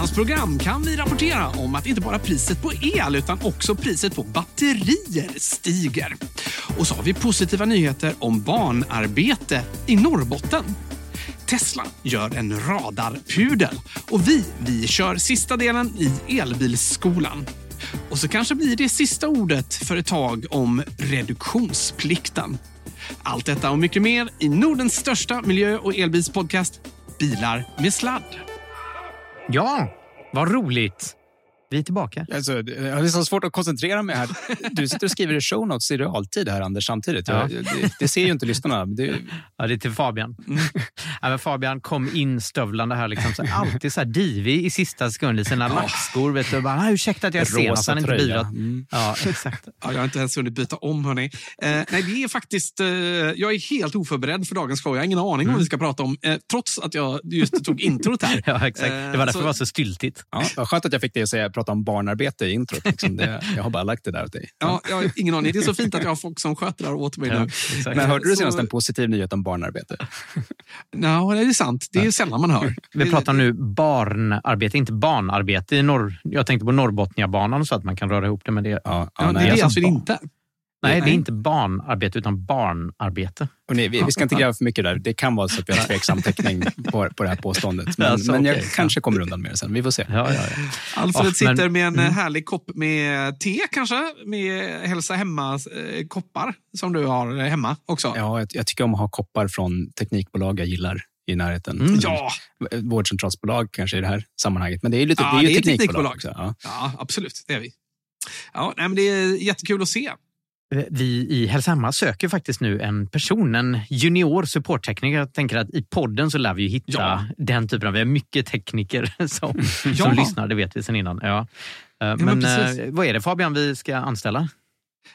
Veckans program kan vi rapportera om att inte bara priset på el utan också priset på batterier stiger. Och så har vi positiva nyheter om barnarbete i Norrbotten. Tesla gör en radarpudel och vi, vi kör sista delen i elbilsskolan. Och så kanske blir det sista ordet för ett tag om reduktionsplikten. Allt detta och mycket mer i Nordens största miljö och elbilspodcast Bilar med sladd. Ja, vad roligt. Vi är tillbaka. Alltså, jag har så svårt att koncentrera mig här. Du sitter och skriver i show notes i realtid här, Anders, samtidigt. Ja. Jag, det, det ser ju inte lyssnarna. Det, Ja, det är till Fabian. Ja, men Fabian kom in stövlande här, liksom, så alltid så här divig i sista sekund i sina lackskor. Vet du, bara, "Ah, ursäkta att jag är sen, Rosa inte. Mm. Ja, exakt. Ja, jag har inte ens hunnit byta om, hörni. Eh, nej, det är faktiskt... Eh, jag är helt oförberedd för dagens show. Jag har ingen aning om vad vi ska prata om, eh, trots att jag just tog introt här. Ja, exakt. Det var därför så- det var så styltigt. ja, skönt att jag fick dig att säga, prata om barnarbete i introt. Liksom. Det, jag har bara lagt det där åt dig. Ja, jag har ingen aning. Det är så fint att jag har folk som sköter det här åt mig Ja. Men hörde du Så- senast en positiv nyhet om barnarbete? Ja, det är sant. Det är sällan man hör. Vi pratar nu barnarbete, inte barnarbete. I norr, jag tänkte på Norrbotniabanan så att man kan röra ihop det med det. Ja, Ja, ja, det är alltså inte. Nej, det är inte barnarbete utan barnarbete. Och nej, vi, vi ska inte gräva för mycket där. Det kan vara så att vi har tveksam täckning på, på det här påståendet. Men, Alltså, men jag okej. kanske kommer undan med det sen. Vi får se. Ja, ja, ja. Alfred Ja, sitter men- med en mm. härlig kopp med te kanske. Med Hälsa Hemma-koppar som du har hemma också. Ja, jag, jag tycker om att ha koppar från teknikbolag jag gillar i närheten. Mm. Ja, Vårdcentralsbolag kanske i det här sammanhanget. Men det är ju, lite, Ja, det är ju det är teknikbolag. teknikbolag. också. Ja. ja absolut. Det är vi. Ja, nej, men det är jättekul att se. Vi i Hälsamma söker faktiskt nu en person, en junior supporttekniker. Jag tänker att i podden så lär vi ju hitta Ja. den typen av... Vi har mycket tekniker som, Ja. som lyssnar, det vet vi sedan innan. Ja. Eh, men Men eh, vad är det Fabian vi ska anställa?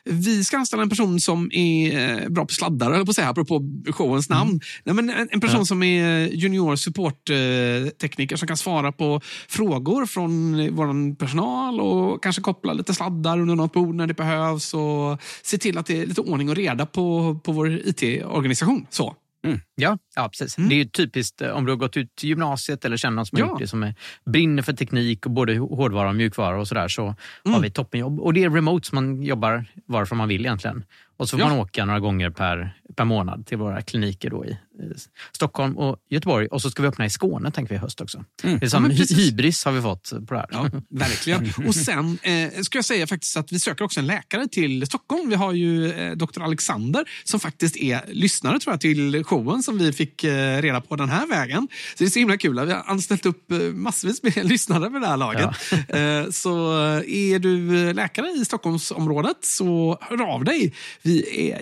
Vi ska anställa en person som är eh, bra på sladdar, eller på att säga, apropå showens namn. Mm. Nej, men en, en person som är junior supporttekniker som kan svara på frågor från vår personal och kanske koppla lite sladdar under något bord när det behövs och se till att det är lite ordning och reda på, på vår IT-organisation. Så. Mm. Ja, ja, precis. Mm. Det är ju typiskt eh, om du har gått ut gymnasiet eller känner någon som Ja. har gjort det som är, brinner för teknik och både hårdvara och mjukvara och sådär så Mm. har vi toppenjobb. Och det är remote man jobbar varifrån man vill egentligen. Och så får Ja. man åka några gånger per, per månad till våra kliniker då i, Stockholm och Göteborg. Och så ska vi öppna i Skåne tänker vi i höst också. Det är Mm. Ja, som precis. hybris har vi fått på det här. Ja, verkligen. Och sen eh, ska jag säga faktiskt att vi söker också en läkare till Stockholm. Vi har ju eh, Dr. Alexander som faktiskt är lyssnare tror jag, till showen som vi fick eh, reda på den här vägen. Så det är så himla kul. Vi har anställt upp eh, massvis med lyssnare med det här laget. Eh, så eh, är du läkare i Stockholmsområdet så hör av dig. Vi är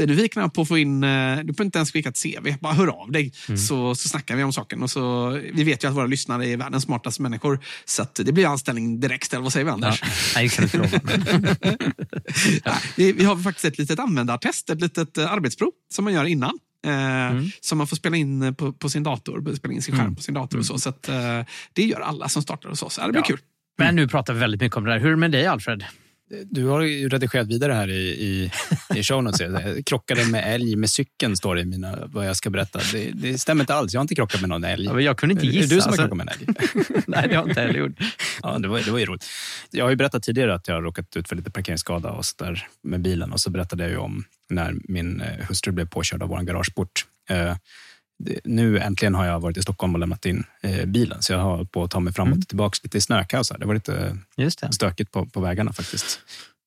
jättenyfikna på att få in, eh, du behöver inte ens skicka ett CV, bara hör av dig så, så snackar vi om saken. Och så, vi vet ju att våra lyssnare är världens smartaste människor så det blir anställning direkt, eller vad säger vi Ja. Anders? Nej, det kan inte lova. Ja, vi, vi har faktiskt ett litet användartest, ett litet eh, arbetsprov som man gör innan. Eh, Som man får spela in på, på sin dator, spela in sin skärm på sin dator. och så. så att, det gör alla som startar hos oss. Ja, det blir Ja. kul. Men nu pratar vi väldigt mycket om det där. Hur är det med dig Alfred? Du har ju redigerat vidare här i, i, i show notes. Jag Krockade med älg med cykeln, står det i mina, vad jag ska berätta. Det, det stämmer inte alls. Jag har inte krockat med någon älg. Ja, Jag kunde inte Är det gissa. du som har alltså. krockat med en älg? Nej, det har jag inte heller gjort. Ja, det var, det var ju roligt. Jag har ju berättat tidigare att jag har råkat ut för lite parkeringsskada och så där med bilen. Och så berättade jag ju om när min eh, hustru blev påkörd av vår garageport. Det- Nu äntligen har jag varit i Stockholm och lämnat in eh, bilen, så jag har på att ta mig framåt och tillbaka lite i snökaos. här. Det var lite Just det. stökigt på, på vägarna faktiskt.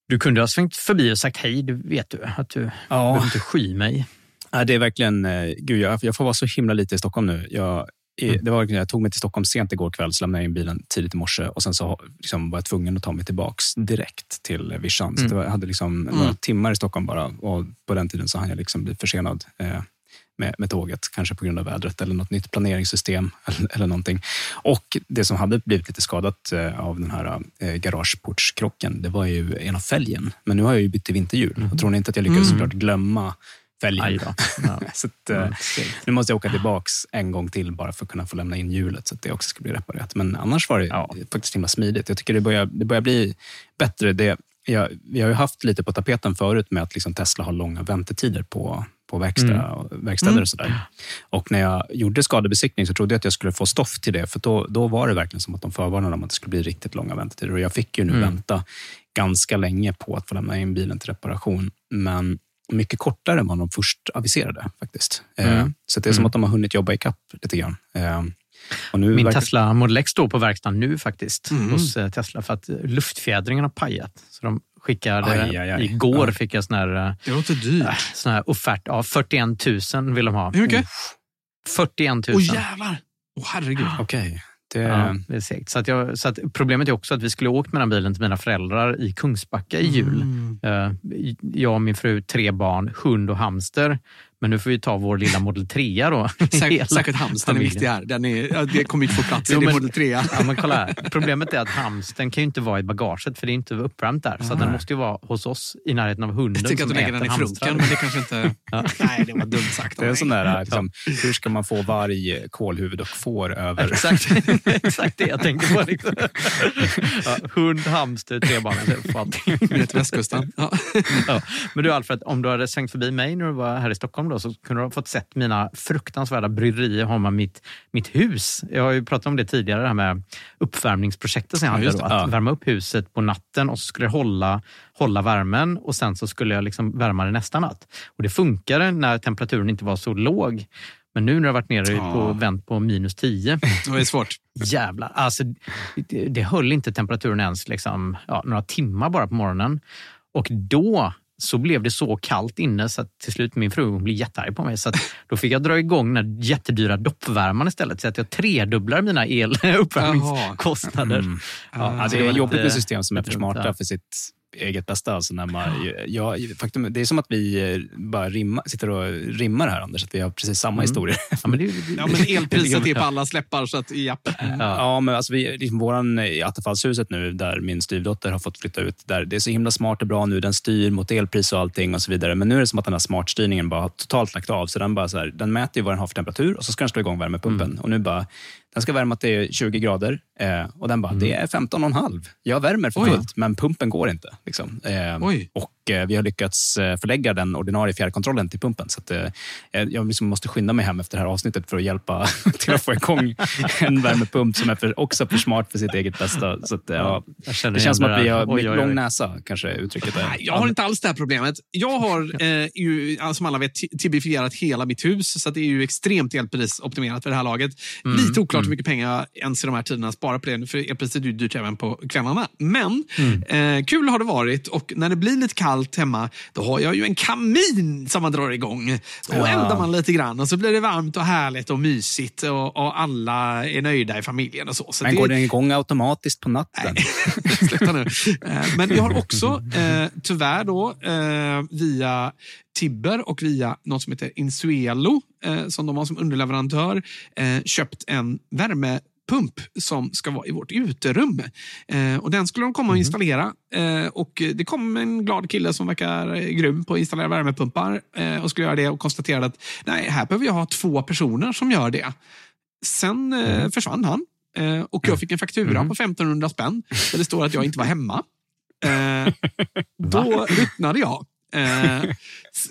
Du kunde ha svängt förbi och sagt hej, du vet du. Att du behöver inte sky mig. Ja, det är verkligen... Eh, gud, jag, jag får vara så himla lite i Stockholm nu. Jag, i- det var, jag tog mig till Stockholm sent igår kväll, så lämnade jag in bilen tidigt i morse och sen så liksom, var jag tvungen att ta mig tillbaks direkt till Vischan. Så det var, jag hade liksom några timmar i Stockholm bara och på den tiden så hann jag liksom bli försenad. Eh, med, med tåget, kanske på grund av vädret eller något nytt planeringssystem eller, eller någonting. Och det som hade blivit lite skadat eh, av den här eh, garageportskrocken, det var ju en av fälgen. Men nu har jag ju bytt till vinterhjul och tror ni inte att jag lyckades såklart glömma fälgen? Ja. så att, eh, nu måste jag åka tillbaks en gång till bara för att kunna få lämna in hjulet så att det också ska bli reparerat. Men annars var det Ja. faktiskt himla smidigt. Jag tycker det börjar, det börjar bli bättre. Det, jag, vi har ju haft lite på tapeten förut med att liksom Tesla har långa väntetider på, på verkstad, verkstäder och sådär. Och när jag gjorde skadebesiktning så trodde jag att jag skulle få stoff till det. För då, då var det verkligen som att de förvarnade om att det skulle bli riktigt långa väntetider. Och jag fick ju nu vänta ganska länge på att få lämna in bilen till reparation. Men mycket kortare än vad de först aviserade faktiskt. Eh, Så det är som att de har hunnit jobba ikapp lite grann. Eh, Min verkar- Tesla Model X står på verkstaden nu faktiskt Mm. hos eh, Tesla för att luftfjädringen har pajat. Så de skickade, Aj, aj, aj. igår Ja. fick jag sån här, eh, Det låter dyrt. sån här offert. Ja, 41 000 vill de ha. Hur mycket? 41 000. Åh jävlar! Åh herregud. Okej. Det, Ja, det är segt. Så, att jag, så att problemet är också att vi skulle åkt med den bilen till mina föräldrar i Kungsbacka i jul. Mm. Eh, Jag och min fru, tre barn, hund och hamster. Men nu får vi ta vår lilla Model 3 då. Säkert, Hela säkert hamstern är viktig här. Den är, ja, det kommer inte få plats i Model 3. Ja, men kolla här. Problemet är att hamsten kan ju inte vara i bagaget för det är inte uppvärmt där. Så att den måste ju vara hos oss i närheten av hunden Jag tänker att du lägger den i frunken, men det kanske inte... Nej, det var dumt sagt. det är sån där, liksom, hur ska man få varg, kålhuvud och får över... Exakt, exakt det jag tänker på. Liksom. Ja, hund, hamster, tre barn. det är allting. Ner till västkusten. Ja. Ja. Men du Alfred, om du hade svängt förbi mig när du var här i Stockholm då, så kunde du ha fått sett mina fruktansvärda bryderier har med mitt, mitt hus. Jag har ju pratat om det tidigare, det här med uppvärmningsprojektet som jag Ja, hade. just Då, att Ja. värma upp huset på natten och så skulle det hålla, hålla värmen och sen så skulle jag liksom värma det nästa natt. Och det funkade när temperaturen inte var så låg. Men nu när det har varit nere på, Ja. vänt på minus 10, Det är svårt. jävlar. Alltså, det, det höll inte temperaturen ens liksom, ja, några timmar bara på morgonen. Och då så blev det så kallt inne så att till slut min fru blev jättearg på mig. Så att då fick jag dra igång den jättedyra doppvärmaren istället. Så att jag tredubblar mina el uppvärmningskostnader. Mm. Ja, Ja, det är jobbigt med system som är för smarta för sitt eget bästa. Alltså när man, ja, faktum, det är som att vi eh, bara rimma, sitter och rimmar här, Anders. Att vi har precis samma Mm. historier. Ja, men det, Ja, men elpriset är på alla släppar, så att japp. Ja, men alltså vi, liksom våran, i Attefallshuset nu, där min styvdotter har fått flytta ut, där det är så himla smart och bra nu. Den styr mot elpris och allting och så vidare. Men nu är det som att den här smartstyrningen bara har totalt lagt av. Så den, bara så här, den mäter ju vad den har för temperatur och så ska den slå igång värmepumpen. Och nu bara, den ska värma till 20 grader eh, och den bara, det är 15,5. Jag värmer för Oj. fullt, men pumpen går inte. Liksom. Eh, och eh, vi har lyckats eh, förlägga den ordinarie fjärrkontrollen till pumpen. Så att, eh, jag liksom måste skynda mig hem efter det här avsnittet för att hjälpa till att få igång en värmepump som är för, också för smart för sitt eget bästa. Så att, eh, ja, det känns som att vi har. Oj, oj, lång näsa, kanske uttrycket är. Jag har inte alls det här problemet. Jag har eh, ju, som alla vet, ti- tibifierat hela mitt hus. Så att det är ju extremt elprisoptimerat för det här laget. Mm, Lite oklart hur mycket pengar ens i de här tiderna sparar på det. För elpriset är ju dyrt även på kvällarna. Men Mm. eh, kul har det varit. Och när det blir lite kallt hemma, då har jag ju en kamin som man drar igång. Då eldar man lite grann och så blir det varmt och härligt och mysigt. Och, och alla är nöjda i familjen och så. så Men det- går den igång automatiskt på natten? Sluta nu. Eh, Men jag har också, eh, tyvärr då, eh, via Tibber och via något som heter Insuelo, eh, som de har som underleverantör, eh, köpt en värmepump som ska vara i vårt uterum. Eh, och Den skulle de komma och installera. Eh, och Det kom en glad kille som verkar grym på att installera värmepumpar eh, och skulle göra det och konstaterade att nej, här behöver jag ha två personer som gör det. Sen eh, försvann han. Eh, och jag fick en faktura på 1500 spänn där det står att jag inte var hemma. Eh, då ruttnade jag. Eh,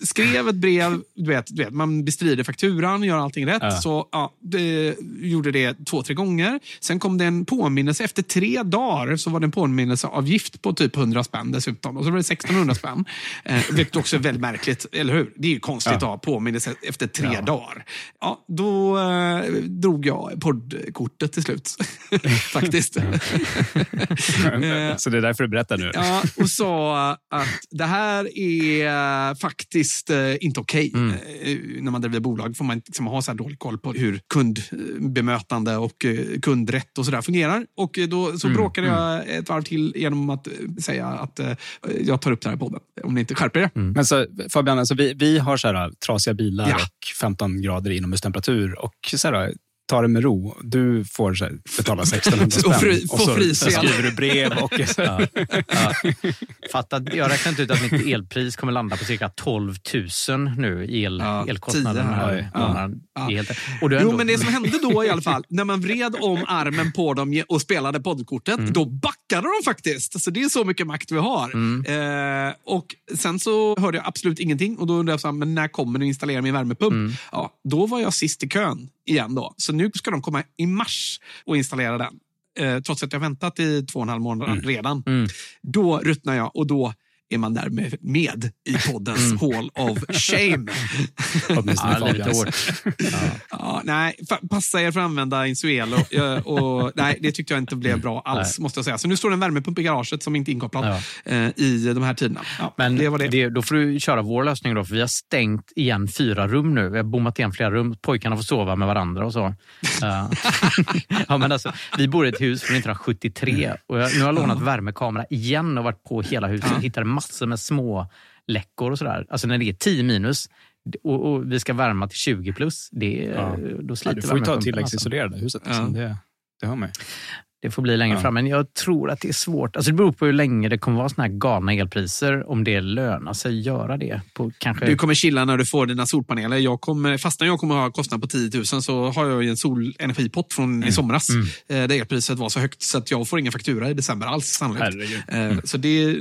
skrev ett brev, du vet, du vet, man bestrider fakturan, gör allting rätt. Ja. Så ja, det, gjorde det två, tre gånger. Sen kom det en påminnelse. Efter tre dagar så var det en påminnelseavgift på typ 100 spänn dessutom. Och så var det 1600 spänn. Eh, vilket också är väldigt märkligt, eller hur? Det är ju konstigt att ha påminnelse efter tre dagar. Ja, då eh, drog jag poddkortet till slut. Faktiskt. Så det är därför du berättar nu? Ja, och sa att det här är faktiskt eh, inte okej. Mm. Eh, när man driver bolag får man liksom, ha så här dålig koll på hur kundbemötande och eh, kundrätt och så där fungerar. Och då så Mm, bråkade jag ett varv till genom att säga att jag tar upp det här i podden. Om ni inte skärper er. Men så, Fabian, alltså vi, vi har så här, trasiga bilar Ja. och 15 grader inomhustemperatur. Och så här, ta det med ro. Du får så här, betala 1600 spänn. Och fri- och så, fri så skriver du brev. Och, Ja. Ja. Fatta, jag har räknat ut att mitt elpris kommer landa på cirka 12 000 nu i el, Ja, elkostnaden. här. Ja. Ja. Helt, och Jo, ändå, men det som hände då i alla fall, när man vred om armen på dem och spelade poddkortet, Mm. då backade de faktiskt. Så det är så mycket makt vi har. Mm. Eh, och Sen så hörde jag absolut ingenting och då undrade jag, så här, men när kommer ni installera min värmepump? Mm. Ja, då var jag sist i kön igen. då. Så nu ska de komma i mars och installera den. Eh, trots att jag väntat i två och en halv månad redan. Mm. Då ruttnar jag och då är man därmed med i poddens Mm. Hall of Shame. åtminstone Ja, lite hårt. Ja, nej, fa- passa er för att använda Insuelo. Ja, och, nej, det tyckte jag inte blev bra alls. måste jag säga. Så nu står det en värmepump i garaget som inte är inkopplad Ja. eh, i de här tiderna. Ja, Men det var det. det, då får du köra vår lösning då, för vi har stängt igen fyra rum nu. Vi har bommat igen flera rum. Pojkarna får sova med varandra och så. Eh, ja, men alltså, vi bor i ett hus från 1973 och jag, nu har jag lånat värmekamera igen och varit på hela huset. Hittade massor med små läckor och sådär. Alltså när det är 10 minus och, och vi ska värma till 20 plus, det, Ja. då Ja, sliter du får ju ta tilläggsisolerade huset. Liksom. Ja. Det, det har man ju. Det får bli längre Ja. fram. Men jag tror att det är svårt. Alltså det beror på hur länge det kommer vara såna här galna elpriser. Om det lönar sig att göra det. På kanske... Du kommer chilla när du får dina solpaneler. Jag kommer, fastän jag kommer ha kostnad på 10 000 så har jag en solenergipott från i somras. Mm. Eh, där elpriset var så högt så att jag får ingen faktura i december alls sannolikt. Herregud. Eh, Så det,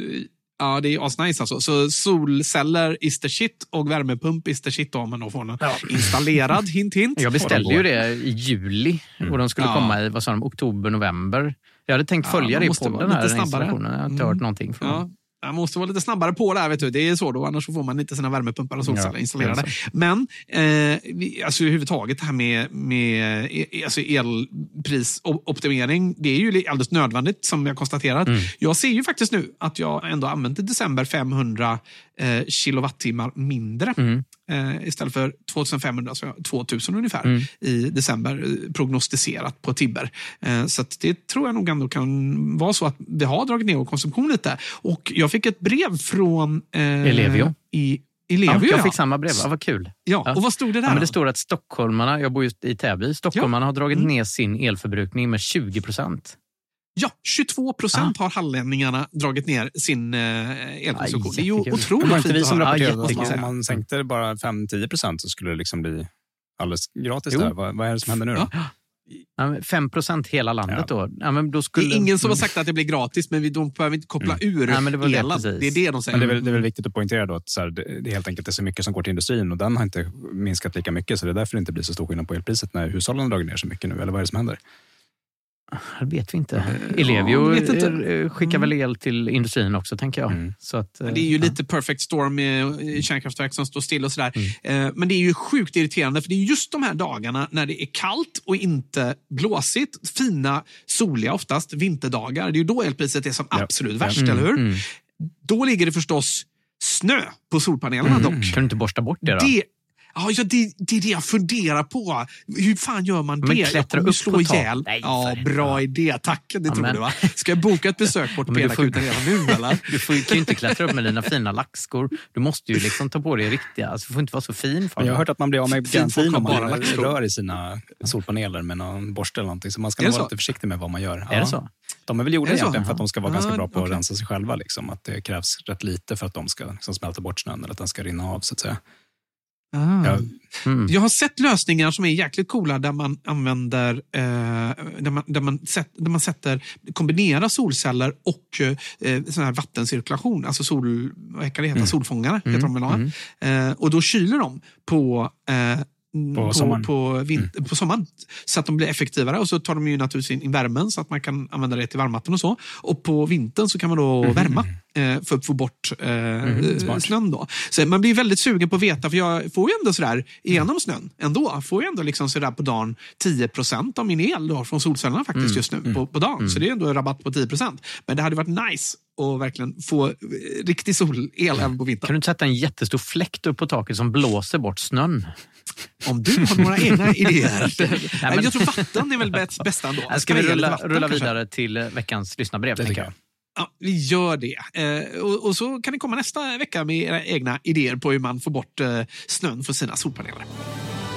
ja, det är asnice alltså. Så solceller is the shit och värmepump is the shit om man då får den installerad. hint hint. Jag beställde ju det i juli och de skulle Ja. komma i vad sa de, oktober, november. Jag hade tänkt Ja, följa man det i podden, här, lite den snabbare. installationen. Jag har inte Mm. hört någonting från Ja. Man måste vara lite snabbare på det här, vet du. Det är så då, annars får man inte sina värmepumpar och solceller Ja, installerade. Men eh, alltså överhuvudtaget det här med, med e- alltså elprisoptimering, det är ju alldeles nödvändigt som jag konstaterat. Mm. Jag ser ju faktiskt nu att jag ändå använt i december 500 eh, kilowattimmar mindre. Mm. Eh, istället för 2500, så 2000 ungefär, Mm. i december eh, prognostiserat på Tibber. Eh, så det tror jag nog ändå kan vara så att vi har dragit ner vår konsumtion lite. Och jag fick ett brev från eh, Ellevio. I, Ja, Ellevio, jag ja. fick samma brev. Ja, vad kul. Ja, Ja. och vad stod det där? Ja, men det står att stockholmarna, jag bor just i Täby, stockholmarna har dragit ner sin elförbrukning med 20 procent. Ja, 22 procent har hallänningarna dragit ner sin eh, elkonsumtion. Det är ju jättekul. Det var otroligt inte vi fint som. Ja, rapporterade man, om man sänkte bara 5-10 procent så skulle det liksom bli alldeles gratis. Där. Vad, vad är det som händer nu då? Ja. Ja, men 5 procent hela landet då. Ja, men då Det skulle... är ingen som har Mm. sagt att det blir gratis, men vi, de behöver inte koppla ur Nej, men det var det, elen. precis. Det är det de säger. Men det är, väl, det är väl viktigt att poängtera då att så här, det, det är helt enkelt är så mycket som går till industrin och den har inte minskat lika mycket så det är därför det inte blir så stor skillnad på elpriset när hushållen har dragit ner så mycket nu. Eller vad är det som händer? Det vet vi inte. ja, Ellevio det vet inte. eh, skickar väl el till industrin också, tänker jag. Mm. Så att, eh, det är ju ja. lite perfect storm med eh, kärnkraftverk som står still och sådär. Mm. Eh, Men det är ju sjukt irriterande för det är just de här dagarna när det är kallt och inte blåsigt, fina, soliga oftast, vinterdagar. Det är ju då elpriset är som Ja. absolut Ja. värst, eller hur? Mm. Då ligger det förstås snö på solpanelerna Mm. dock. Kan du inte borsta bort det då? Det, ja, ja, det, det är det jag funderar på. Hur fan gör man Men det? klättra jag kommer upp slå ihjäl. Nej, ja, bra idé. Tack. Det Ja, tror du va? Ska jag boka ett besök på men du får- ortopedakuten redan nu eller? Du får, kan ju inte klättra upp med dina fina lackskor. Du måste ju liksom ta på dig riktiga. Alltså, du får inte vara så fin. För Men jag har hört att man blir av med har om man rör i sina solpaneler med någon borste eller någonting. Så man ska det vara så? lite försiktig med vad man gör. Är det så? De är väl gjorda Är det egentligen för att de ska vara Ja. ganska Ah, bra på att okej. rensa sig själva. Liksom. Att det krävs rätt lite för att de ska liksom, smälta bort snön eller att den ska rinna av. Så att säga. Ah. Ja, Mm. Jag har sett lösningar som är jäkligt coola där man använder eh, där, man, där, man sätt, där man sätter kombinerar solceller och eh, sån här vattencirkulation, alltså sol, vad kan det heta, solfångare. Heter de va? eh, och då kyler de på eh, på, sommaren. på, vin- på sommaren så att de blir effektivare. Och så tar de ju naturligtvis in, värmen så att man kan använda det till varmvatten och så. Och på vintern så kan man då värma eh, för att få bort eh, smart. snön. Då. Så man blir väldigt sugen på att veta, för jag får ju ändå sådär igenom snön ändå. Får ju ändå liksom sådär på dagen 10% av min el då, från solcellerna faktiskt just nu på, på dagen. Så det är ändå en rabatt på 10% Men det hade varit nice att verkligen få eh, riktig solel även på vintern. Kan du inte sätta en jättestor fläkt upp på taket som blåser bort snön? Om du har några egna idéer. Nej, men- Jag tror vatten är väl bäst, bäst ändå. Äh, Ska vi rulla, vatten rulla kanske? vidare till eh, veckans lyssnarbrev? det tänker jag. jag. Ja, vi gör det. Eh, och, och så kan ni komma nästa vecka med era egna idéer på hur man får bort eh, snön från sina solpaneler.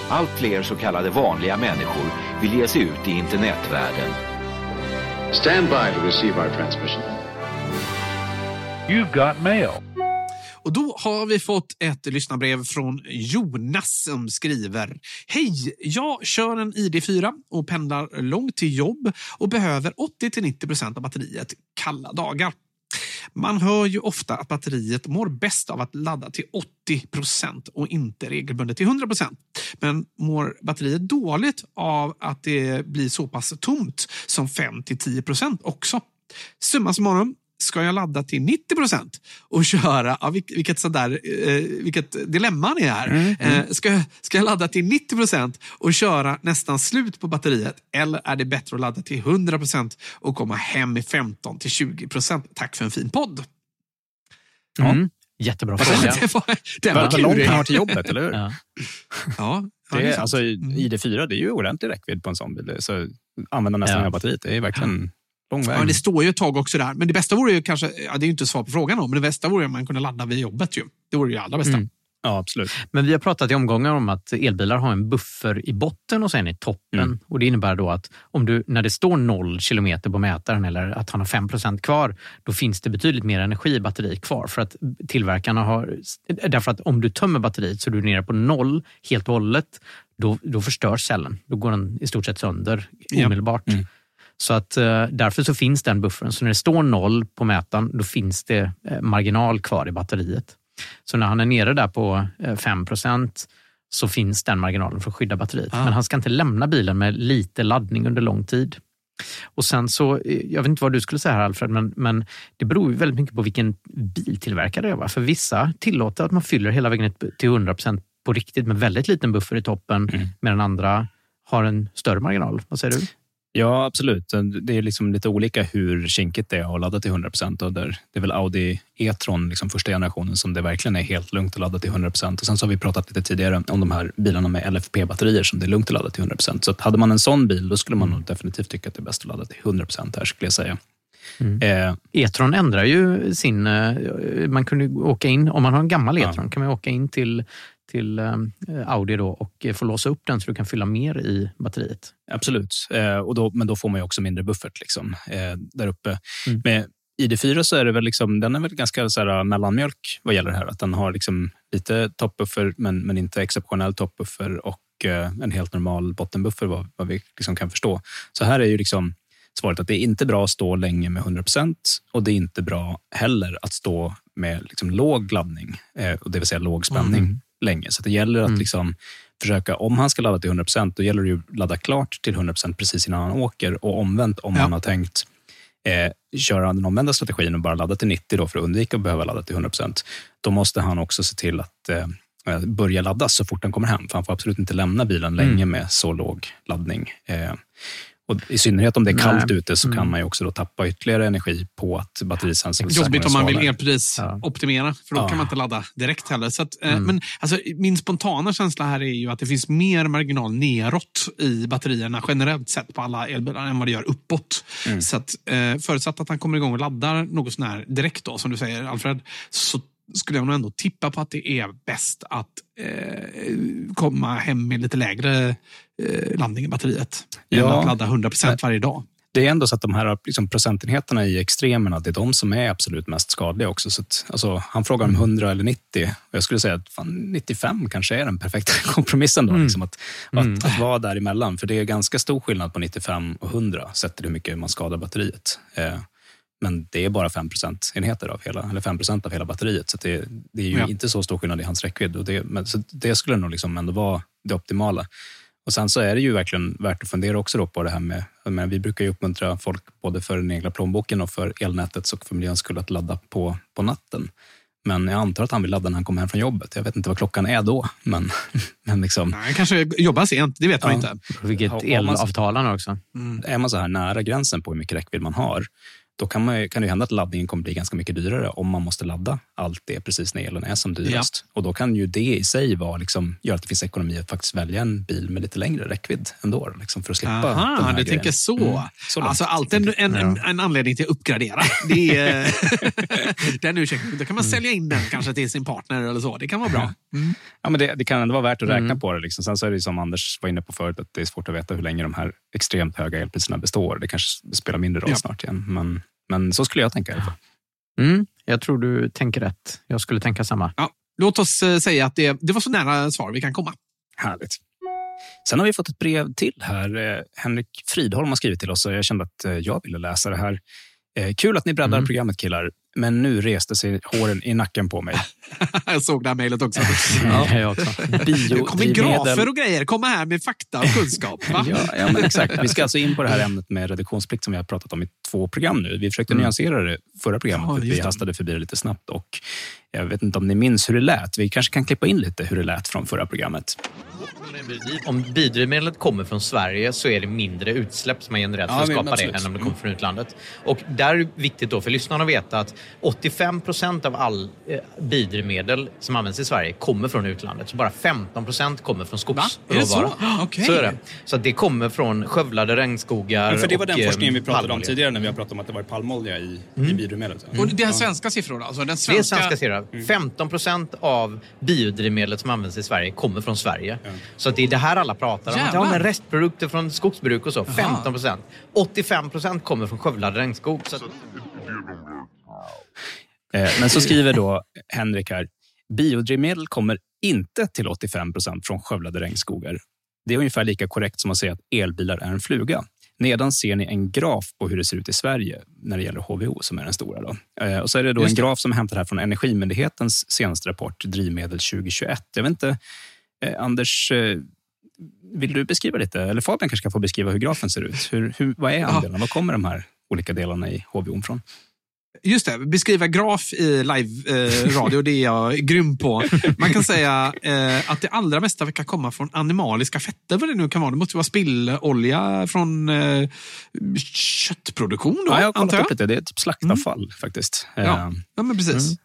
Allt fler så kallade vanliga människor vill ge sig ut i internetvärlden. Stand by to receive our transmission. You've got mail. Och då har vi fått ett lyssnarbrev från Jonas som skriver. Hej! Jag kör en ID4 och pendlar långt till jobb och behöver 80-90 av batteriet kalla dagar. Man hör ju ofta att batteriet mår bäst av att ladda till 80 och inte regelbundet till 100. Men mår batteriet dåligt av att det blir så pass tomt som 5-10 också? Summa summarum, ska jag ladda till 90 procent och köra, ja, vilket, sådär, eh, vilket dilemma det är. Eh, ska, jag- ska jag ladda till 90 procent och köra nästan slut på batteriet eller är det bättre att ladda till 100 procent och komma hem i 15 till 20 procent? Tack för en fin podd. Mm. Jättebra fråga. det var, det var vad långt han har till jobbet, eller hur? Ja. Ja, ja, Det det är sant. alltså, Mm. ID4 det är ju ordentlig räckvidd på en sån bil. Så använda nästan Ja. hela batteriet. Det är verkligen lång väg. Ja, men det står ju ett tag också där. Men det bästa vore ju kanske, ja, det är ju inte svar på frågan om, men det bästa vore ju om man kunde ladda vid jobbet. Ju. Det vore ju allra bästa. Mm. Ja, absolut. Men vi har pratat i omgångar om att elbilar har en buffer i botten och sen i toppen. Mm. Och Det innebär då att om du, när det står noll kilometer på mätaren eller att han har 5% kvar, då finns det betydligt mer energi i batteriet kvar. För att tillverkarna har, därför att om du tömmer batteriet så är du nere på noll helt och hållet, då, då förstörs cellen. Då går den i stort sett sönder Ja. omedelbart. Mm. Så att eh, därför så finns den buffern. Så när det står noll på mätaren, då finns det eh, marginal kvar i batteriet. Så när han är nere där på eh, 5 så finns den marginalen för att skydda batteriet. Ah. Men han ska inte lämna bilen med lite laddning under lång tid. Och sen så, eh, jag vet inte vad du skulle säga här Alfred, men, men det beror ju väldigt mycket på vilken biltillverkare det är. Va? För vissa tillåter att man fyller hela vägen till 100% på riktigt med väldigt liten buffer i toppen, Mm. medan andra har en större marginal. Vad säger du? Ja, absolut. Det är liksom lite olika hur kinkigt det är att ladda till 100 procent. Det är väl Audi E-tron, liksom första generationen, som det verkligen är helt lugnt att ladda till 100 procent. Sen så har vi pratat lite tidigare om de här bilarna med LFP-batterier som det är lugnt att ladda till 100 procent. Så hade man en sån bil, då skulle man nog definitivt tycka att det är bäst att ladda till 100 procent här, skulle jag säga. Mm. Eh, E-tron ändrar ju sin... Eh, man kunde åka in, om man har en gammal E-tron, ja. kan man åka in till till eh, Audi då och få låsa upp den så du kan fylla mer i batteriet. Absolut, eh, och då, men då får man ju också mindre buffert liksom, eh, där uppe. Mm. Med ID4 så är det väl liksom, den är väl ganska så här, mellanmjölk vad gäller det här. Att den har liksom lite toppbuffer men, men inte exceptionell toppbuffer och en helt normal bottenbuffer vad, vad vi liksom kan förstå. Så här är ju liksom svaret att det är inte bra att stå länge med 100% och det är inte bra heller att stå med liksom låg laddning, det vill säga låg spänning. Mm länge. Så det gäller att mm. liksom försöka, om han ska ladda till 100% då gäller det att ladda klart till 100% precis innan han åker. Och omvänt, om ja. han har tänkt eh, köra den omvända strategin och bara ladda till 90 då för att undvika att behöva ladda till 100% då måste han också se till att eh, börja ladda så fort han kommer hem. För han får absolut inte lämna bilen mm. länge med så låg laddning. Eh, och I synnerhet om det är kallt Nej. ute så kan mm. man ju också då tappa ytterligare energi på att batterisensorn Jobbigt om man vill elprisoptimera, ja. för då ja. kan man inte ladda direkt heller. Så att, eh, mm. men, alltså, min spontana känsla här är ju att det finns mer marginal neråt i batterierna generellt sett på alla elbilar än vad det gör uppåt. Mm. Så att, eh, förutsatt att han kommer igång och laddar något sån här direkt, då, som du säger Alfred, så skulle jag nog ändå tippa på att det är bäst att eh, komma hem med lite lägre eh, landning i batteriet. Ja. Än att ladda 100 procent varje dag. Det är ändå så att de här liksom, procentenheterna i extremerna, det är de som är absolut mest skadliga också. Så att, alltså, han frågar om 100 eller 90 och jag skulle säga att fan, 95 kanske är den perfekta kompromissen. Då, mm. liksom, att, mm. att, att, vara däremellan. För det är ganska stor skillnad på 95 och 100 sett till hur mycket man skadar batteriet. Eh, men det är bara 5 enheter av hela, eller 5 av hela batteriet. Så det, det, är ju ja. inte så stor skillnad i hans räckvidd. Och det, men, så det skulle nog liksom ändå vara det optimala. Och Sen så är det ju verkligen värt att fundera också på det här med, men vi brukar ju uppmuntra folk både för den egna plånboken och för elnätets och för miljöns skull att ladda på, på natten. Men jag antar att han vill ladda när han kommer hem från jobbet. Jag vet inte vad klockan är då. Men, men liksom, han kanske jobbar sent, det vet man inte. Vilket elavtal han har också. Mm. Är man så här nära gränsen på hur mycket räckvidd man har, då kan, man, kan det hända att laddningen kommer bli ganska mycket dyrare om man måste ladda allt det precis när elen är som dyrast. Ja. Och då kan ju det i sig vara, liksom, göra att det finns ekonomi att faktiskt välja en bil med lite längre räckvidd ändå. Liksom, för att slippa Aha, de här du tänker så. Mm, så alltså alltid en, en, en, en, anledning till att uppgradera. Det är, den ursäkten. Då kan man sälja in den kanske till sin partner eller så. Det kan vara bra. Mm. Ja, men det, det, kan ändå vara värt att räkna mm. på det. Liksom. Sen så är det som Anders var inne på förut, att det är svårt att veta hur länge de här extremt höga elpriserna består. Det kanske spelar mindre roll ja. snart igen. Men men så skulle jag tänka i alla fall. Mm, jag tror du tänker rätt. Jag skulle tänka samma. Ja, låt oss eh, säga att det, det var så nära svar vi kan komma. Härligt. Sen har vi fått ett brev till här. Eh, Henrik Fridholm har skrivit till oss och jag kände att eh, jag ville läsa det här. Kul att ni breddar mm. programmet killar men nu reste sig håren i nacken på mig. jag såg det här mejlet också. ja, jag också. Det kommer grafer och grejer. Komma här med fakta och kunskap. ja, ja, men exakt. Vi ska alltså in på det här ämnet med reduktionsplikt som vi har pratat om i två program nu. Vi försökte mm. nyansera det förra programmet, ja, för vi hastade förbi det lite snabbt. Och jag vet inte om ni minns hur det lät. Vi kanske kan klippa in lite hur det lät från förra programmet. Om biodrivmedlet kommer från Sverige så är det mindre utsläpp som har genererat för att skapa det än om det kommer från utlandet. Och där är det viktigt då för lyssnarna att veta att 85 procent av all eh, biodrivmedel som används i Sverige kommer från utlandet. Så bara 15 procent kommer från skogsråvara. Är så? Okay. så är det. Så det kommer från skövlade regnskogar. Men för det var den forskningen vi pratade palmolja. om tidigare när vi har pratat om att det var palmolja i, mm. i biodrivmedel. Mm. Och det är svenska siffror alltså? Den svenska... Det är svenska siffror. 15 procent av biodrivmedlet som används i Sverige kommer från Sverige. Ja. Så det är det här alla pratar om. Jävlar. Att, ja, men restprodukter från skogsbruk och så. 15 procent. 85 procent kommer från skövlad regnskog. Så... Eh, men så skriver då Henrik här. Biodrivmedel kommer inte till 85 procent från skövlade regnskogar. Det är ungefär lika korrekt som att säga att elbilar är en fluga. Nedan ser ni en graf på hur det ser ut i Sverige när det gäller HVO som är den stora. Då. Eh, och så är det då en graf som är hämtad här från Energimyndighetens senaste rapport Drivmedel 2021. Jag vet inte, eh, Anders, vill du beskriva lite? Eller Fabian kanske kan få beskriva hur grafen ser ut. Hur, hur, vad är andelen? Var kommer de här olika delarna i HVO från? Just det, beskriva graf i live-radio, det är jag grym på. Man kan säga eh, att det allra mesta verkar komma från animaliska fetter, vad det nu kan vara. Det måste vara spillolja från eh, köttproduktion då, Ja, jag har antar kollat upp lite. Det är typ slaktavfall faktiskt. Ja, Eh, ja men precis.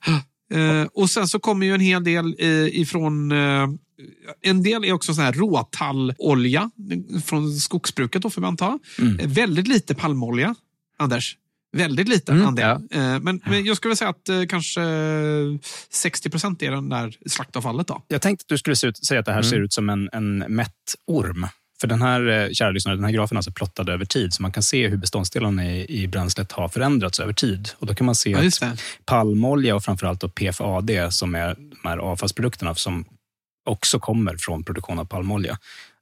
Eh, och sen så kommer ju en hel del eh, ifrån eh, en del är också sån här råtallolja från skogsbruket, då får man anta. Mm. Eh, Väldigt lite palmolja, Anders. Väldigt liten Mm, andel. ja. Eh, Men, men jag skulle säga att eh, kanske 60 procent är den där slaktavfallet. Då. Jag tänkte att du skulle ut, säga att det här Mm. ser ut som en, en mätt orm. För den här, eh, kära lyssnare, den här grafen är alltså plottad över tid, så man kan se hur beståndsdelarna i, i bränslet har förändrats över tid. Och då kan man se Ja, att palmolja och framförallt då PFAD, som är de här avfallsprodukterna som också kommer från produktion av palmolja,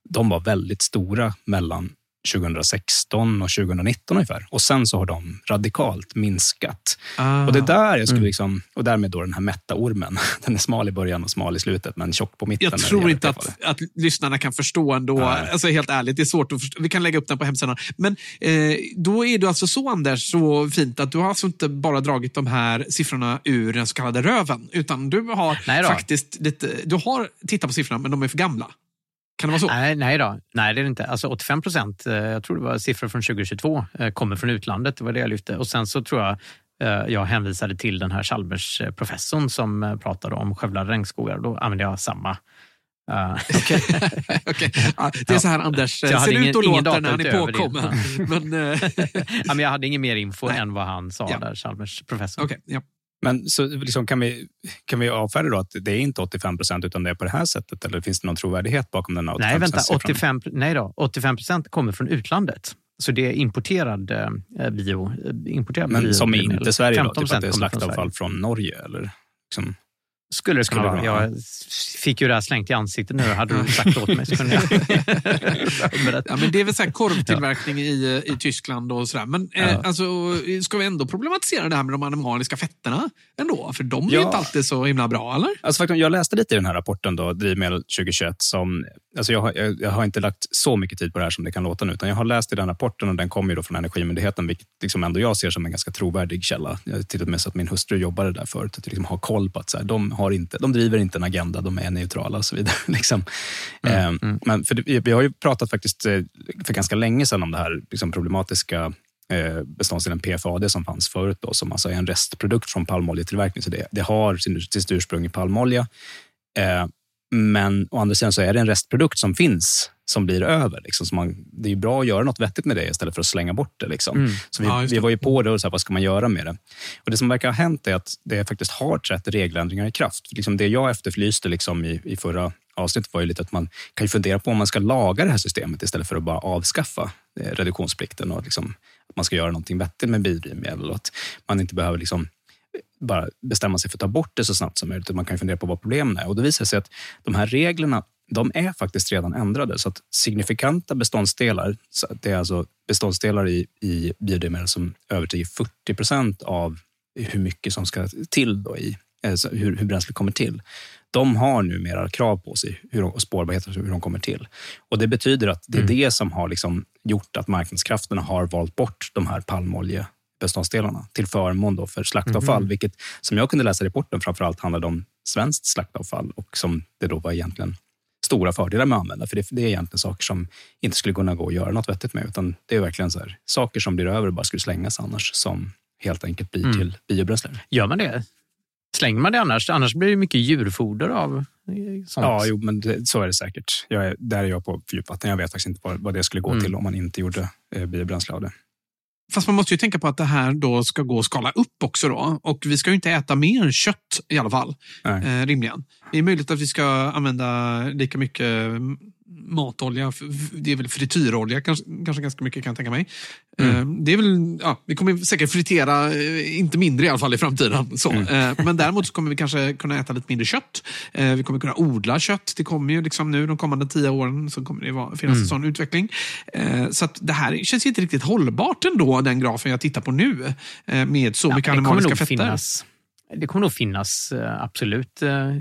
de var väldigt stora mellan 2016 och 2019 ungefär. Och sen så har de radikalt minskat. Ah. Och det är där jag skulle Mm. liksom, och därmed då den här mätta ormen. Den är smal i början och smal i slutet, men tjock på mitten. Jag tror inte att, att lyssnarna kan förstå ändå. Nej. Alltså, helt ärligt, det är svårt att förstå. Vi kan lägga upp den på hemsidan. Men eh, då är du alltså så, Anders, så fint att du har alltså inte bara dragit de här siffrorna ur den så kallade röven, utan du har faktiskt lite, du har tittat på siffrorna, men de är för gamla. Kan det vara så? Nej, nej då. Nej, det är det inte. Alltså 85 procent, eh, jag tror det var siffror från 2022, eh, kommer från utlandet. Det var det jag lyfte. Och sen så tror jag eh, jag hänvisade till den här Chalmers-professorn som pratade om skövlade regnskogar. Då använde jag samma. Okej. Ja, det är så här Anders jag hade ser ingen- ut och låter när han är påkommen. Men, ja, men jag hade ingen mer info Nej. än vad han sa Ja. där, Chalmers-professorn. okej, ja. Men så liksom kan, vi, kan vi avfärda då att det är inte 85 procent utan det är på det här sättet? Eller finns det någon trovärdighet bakom den här 85 Nej, vänta. siffran? 85, nej då, 85 procent kommer från utlandet. Så det är importerad eh, bio. eh, Importerad Men som är inte Sverige då? 15% Typ att det är från slaktavfall Sverige. från Norge? Eller liksom, Skulle det kunna det vara. Jag fick ju det här slängt i ansiktet nu. Hade du sagt åt mig så kunde jag. Ja, men det är väl så här korvtillverkning i, i Tyskland och sådär. Men eh, Ja. alltså, ska vi ändå problematisera det här med de animaliska fetterna ändå? För de är ju Ja. inte alltid så himla bra, eller? Alltså, faktum, jag läste lite i den här rapporten, då, Drivmedel 2021, som, alltså jag, har, jag, jag har inte lagt så mycket tid på det här som det kan låta nu, utan jag har läst i den rapporten och den kommer ju då från Energimyndigheten, vilket liksom ändå jag ser som en ganska trovärdig källa. Jag har tittat med så att min hustru jobbade där förut, att liksom ha koll på att så här, de, har inte, de driver inte en agenda, de är neutrala och så vidare. Liksom. Eh, Men för vi har ju pratat faktiskt eh, för ganska länge sedan om det här liksom problematiska eh, beståndsdelen PFAD som fanns förut, då, som alltså är en restprodukt från palmoljetillverkning. Så det, det har sin, sitt ursprung i palmolja. Men å andra sidan så är det en restprodukt som finns som blir över. Liksom. Så man, det är bra att göra något vettigt med det istället för att slänga bort det. Liksom. Mm. Så vi, Ja, vi var ju på det och så här, vad ska man göra med det? Och Det som verkar ha hänt är att det faktiskt har trätt regeländringar i kraft. Liksom det jag efterlyste liksom i, i förra avsnittet var ju lite att man kan fundera på om man ska laga det här systemet istället för att bara avskaffa eh, reduktionsplikten och liksom, att man ska göra någonting vettigt med biodrivmedel och att man inte behöver liksom bara bestämma sig för att ta bort det så snabbt som möjligt. Man kan fundera på vad problemen är. Och då visar det sig att de här reglerna de är faktiskt redan ändrade. Så att signifikanta beståndsdelar, det är alltså beståndsdelar i, i biodrivmedel som överstiger 40 procent av hur mycket som ska till då i alltså hur, hur bränslet kommer till. De har numera krav på sig hur de, och spårbarhet hur de kommer till. Och Det betyder att det är det som har liksom gjort att marknadskrafterna har valt bort de här palmoljebeståndsdelarna till förmån för slaktavfall, vilket som jag kunde läsa i rapporten framförallt handlade om svenskt slaktavfall och som det då var egentligen stora fördelar med att använda. För det, det är egentligen saker som inte skulle kunna gå att göra något vettigt med. Utan det är verkligen så här, saker som blir över och bara skulle slängas annars som helt enkelt blir Mm. till biobränsle. Gör man det? Slänger man det annars? Annars blir det mycket djurfoder av eh, sånt. Ja, jo, men det, så är det säkert. Jag är, där är jag på djupvatten. Jag vet faktiskt inte vad, vad det skulle gå Mm. till om man inte gjorde eh, biobränsle av det. Fast man måste ju tänka på att det här då ska gå att skala upp också. Då. Och vi ska ju inte äta mer kött i alla fall, Nej. eh, rimligen. Det är möjligt att vi ska använda lika mycket matolja. Det är väl frityrolja kanske, kanske ganska mycket kan jag tänka mig. Eh, Det är väl, ja, vi kommer säkert fritera, eh, inte mindre i alla fall i framtiden. Så. Eh, Men däremot så kommer vi kanske kunna äta lite mindre kött. Vi kommer kunna odla kött. Det kommer ju liksom nu de kommande tio åren så kommer det vara, finnas en sån utveckling. Så det här känns inte riktigt hållbart ändå, den grafen jag tittar på nu. Med så mycket det kommer animaliska fetter. finnas. Det kommer nog finnas eh, absolut eh,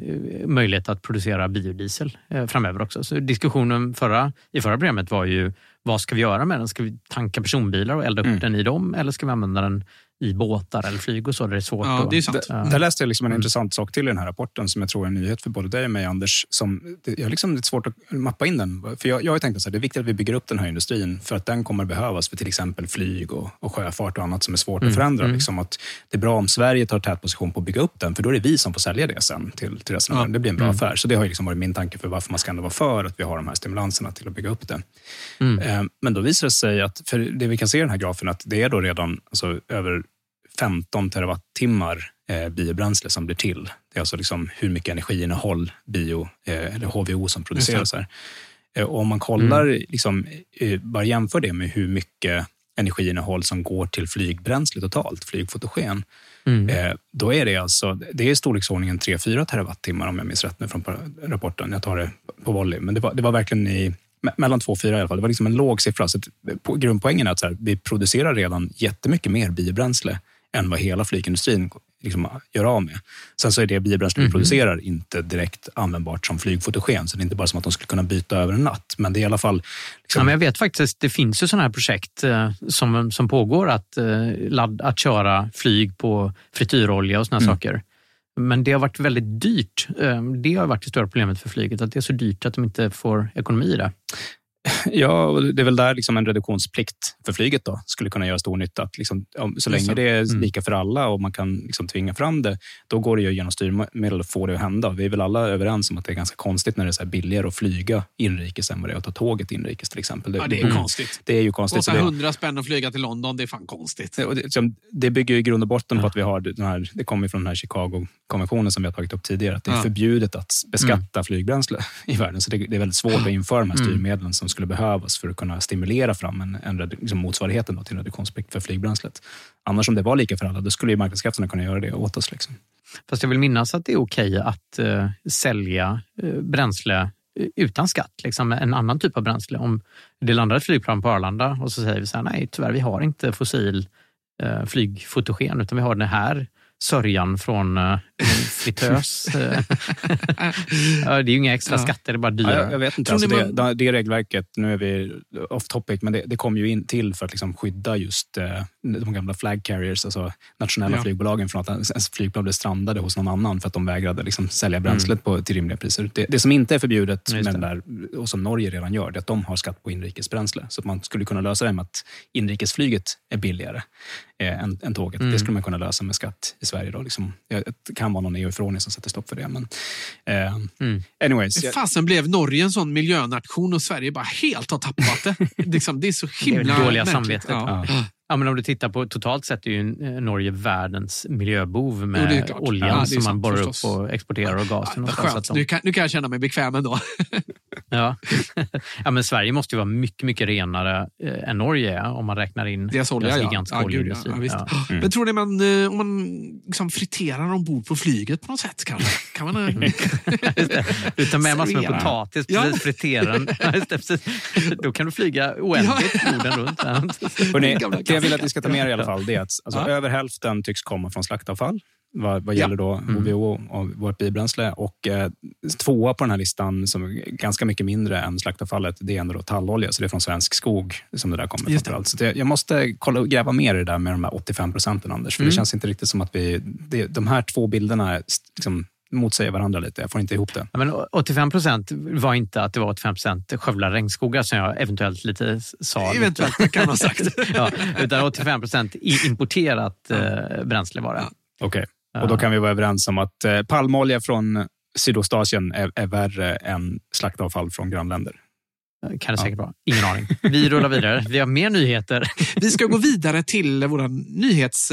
möjlighet att producera biodiesel eh, framöver också. Så diskussionen förra, i förra programmet var ju vad ska vi göra med den? Ska vi tanka personbilar och elda upp Mm. den i dem eller ska vi använda den i båtar eller flyg och så? Där det är svårt Ja, att- det är sant. Ja. Där läste jag liksom en Mm. intressant sak till i den här rapporten som jag tror är en nyhet för både dig och mig, Anders. Som, det- jag har liksom lite svårt att mappa in den. För jag, jag har tänkt att det är viktigt att vi bygger upp den här industrin för att den kommer behövas för till exempel flyg och, och sjöfart och annat som är svårt Mm, att förändra. Liksom att det är bra om Sverige tar tätposition på att bygga upp den, för då är det vi som får sälja det sen till, till resten av Ja. Det blir en bra Mm. affär. Så det har liksom varit min tanke för varför man ska ändå vara för att vi har de här stimulanserna till att bygga upp det. Mm. Eh, Men då visar det sig att, för det vi kan se i den här grafen, att det är då redan alltså, över 15 terawattimmar eh, biobränsle som blir till. Det är alltså liksom hur mycket energiinnehåll bio, eh, eller HVO som produceras här. Eh, och om man kollar, liksom, eh, bara jämför det med hur mycket energiinnehåll som går till flygbränsle totalt, flygfotogen, Mm. då är det alltså, det är i storleksordningen 3-4 terawattimmar om jag minns rätt nu från rapporten. Jag tar det på volley, men det var, det var verkligen i me- mellan 2 och 4 i alla fall. Det var liksom en låg siffra. Så grundpoängen är att så här, vi producerar redan jättemycket mer biobränsle än vad hela flygindustrin liksom gör av med. Sen så är det biobränsle vi producerar inte direkt användbart som flygfotogen, så det är inte bara som att de skulle kunna byta över en natt. Men det är i alla fall... Liksom, Ja, men jag vet faktiskt, det finns ju sådana här projekt eh, som, som pågår att, eh, ladd, att köra flyg på frityrolja och såna Mm. saker. Men det har varit väldigt dyrt. Eh, Det har varit det stora problemet för flyget, att det är så dyrt att de inte får ekonomi i det. Ja, det är väl där liksom en reduktionsplikt för flyget då skulle kunna göra stor nytta. Att liksom, om, så länge det är Mm. lika för alla och man kan liksom tvinga fram det, då går det ju genom styrmedel att få det att hända. Vi är väl alla överens om att det är ganska konstigt när det är så billigare att flyga inrikes än vad det är att ta tåget inrikes till exempel. Ja, det är Mm. konstigt. Det är ju konstigt. Kostar så det- 100 spänn att flyga till London, det är fan konstigt. det, det bygger ju i grund och botten på att vi har den här, det kommer från den här Chicago-konventionen som vi har tagit upp tidigare, att det är Ja. förbjudet att beskatta flygbränsle i världen. Så det, det är väldigt svårt att införa de här styrmedlen som skulle behövas för att kunna stimulera fram en, en liksom motsvarigheten då till reduktionsplikt för flygbränslet. Annars om det var lika för alla, då skulle ju marknadskrafterna kunna göra det åt oss. Liksom. Fast jag vill minnas att det är okej att eh, sälja eh, bränsle eh, utan skatt, liksom en annan typ av bränsle. Om det landar ett flygplan på Arlanda och så säger vi så här, nej tyvärr, vi har inte fossil eh, flygfotogen utan vi har den här sörjan från eh, fritös. eh. det är ju inga extra skatter, det är bara Ja, jag, jag dyrare. vet inte. Alltså det, man- det, regelverket, nu är vi off topic, men det, det kom ju in till för att liksom skydda just eh, de gamla flag carriers, alltså nationella Ja. flygbolagen från att ens flygplan blev strandade hos någon annan för att de vägrade liksom sälja Mm. bränslet på, till rimliga priser. Det, det som inte är förbjudet, med den där, och som Norge redan gör, det är att de har skatt på inrikesbränsle. Så att man skulle kunna lösa det med att inrikesflyget är billigare eh, än, än tåget. Mm. Det skulle man kunna lösa med skatt i Sverige. Då, liksom. Det det kan vara någon EU-förordning som sätter stopp för det. Men, eh, Mm. anyways, jag- Fasen blev Norge en sån miljönation och Sverige bara helt har tappat det. liksom, det är så Det är himla det dåliga märkligt. samvetet. Ja. Ja, men om du tittar på totalt sett är ju eh, Norge världens miljöbov med Jo, oljan Ja, som man borrar förstås. upp och exporterar och gasen. Ja, och skönt. att de- Nu, kan, nu kan jag känna mig bekväm ändå. Ja. ja, men Sverige måste ju vara mycket, mycket renare eh, än Norge är om man räknar in Deras olja, ja. gigantiska Ja, gud, ja, visst. Ja. Men tror ni man, eh, om man liksom friterar ombord på flyget på något sätt kanske? Kan man. Du tar med massor med potatis, Ja. precis, friterar den. Ja. Då kan du flyga oändligt jorden runt. Jag vill att ni ska ta med er i alla fall det är att alltså, Ja. över hälften tycks komma från slaktavfall vad, vad gäller då Mm. HVO och vårt biobränsle. Och eh, tvåa på den här listan, som är ganska mycket mindre än slaktavfallet, det är ändå då tallolja. Så det är från svensk skog som det där kommer Just framförallt. Så det, jag måste kolla och gräva mer i det där med de här 85 procenten, Anders. För Mm. det känns inte riktigt som att vi... Det, de här två bilderna liksom, motsäger varandra lite. Jag får inte ihop det. Ja, men 85 procent var inte att det var 85 procent skövlade regnskogar som jag eventuellt lite sa. Eventuellt, kan man sagt. ja, utan 85 procent importerat eh, bränsle var det. Ja. Okej. Och då kan vi vara överens om att eh, palmolja från Sydostasien är, är värre än slaktavfall från grannländer. Kan det säkert vara. Ingen aning. Vi rullar vidare. Vi har mer nyheter. Vi ska gå vidare till vår nyhets...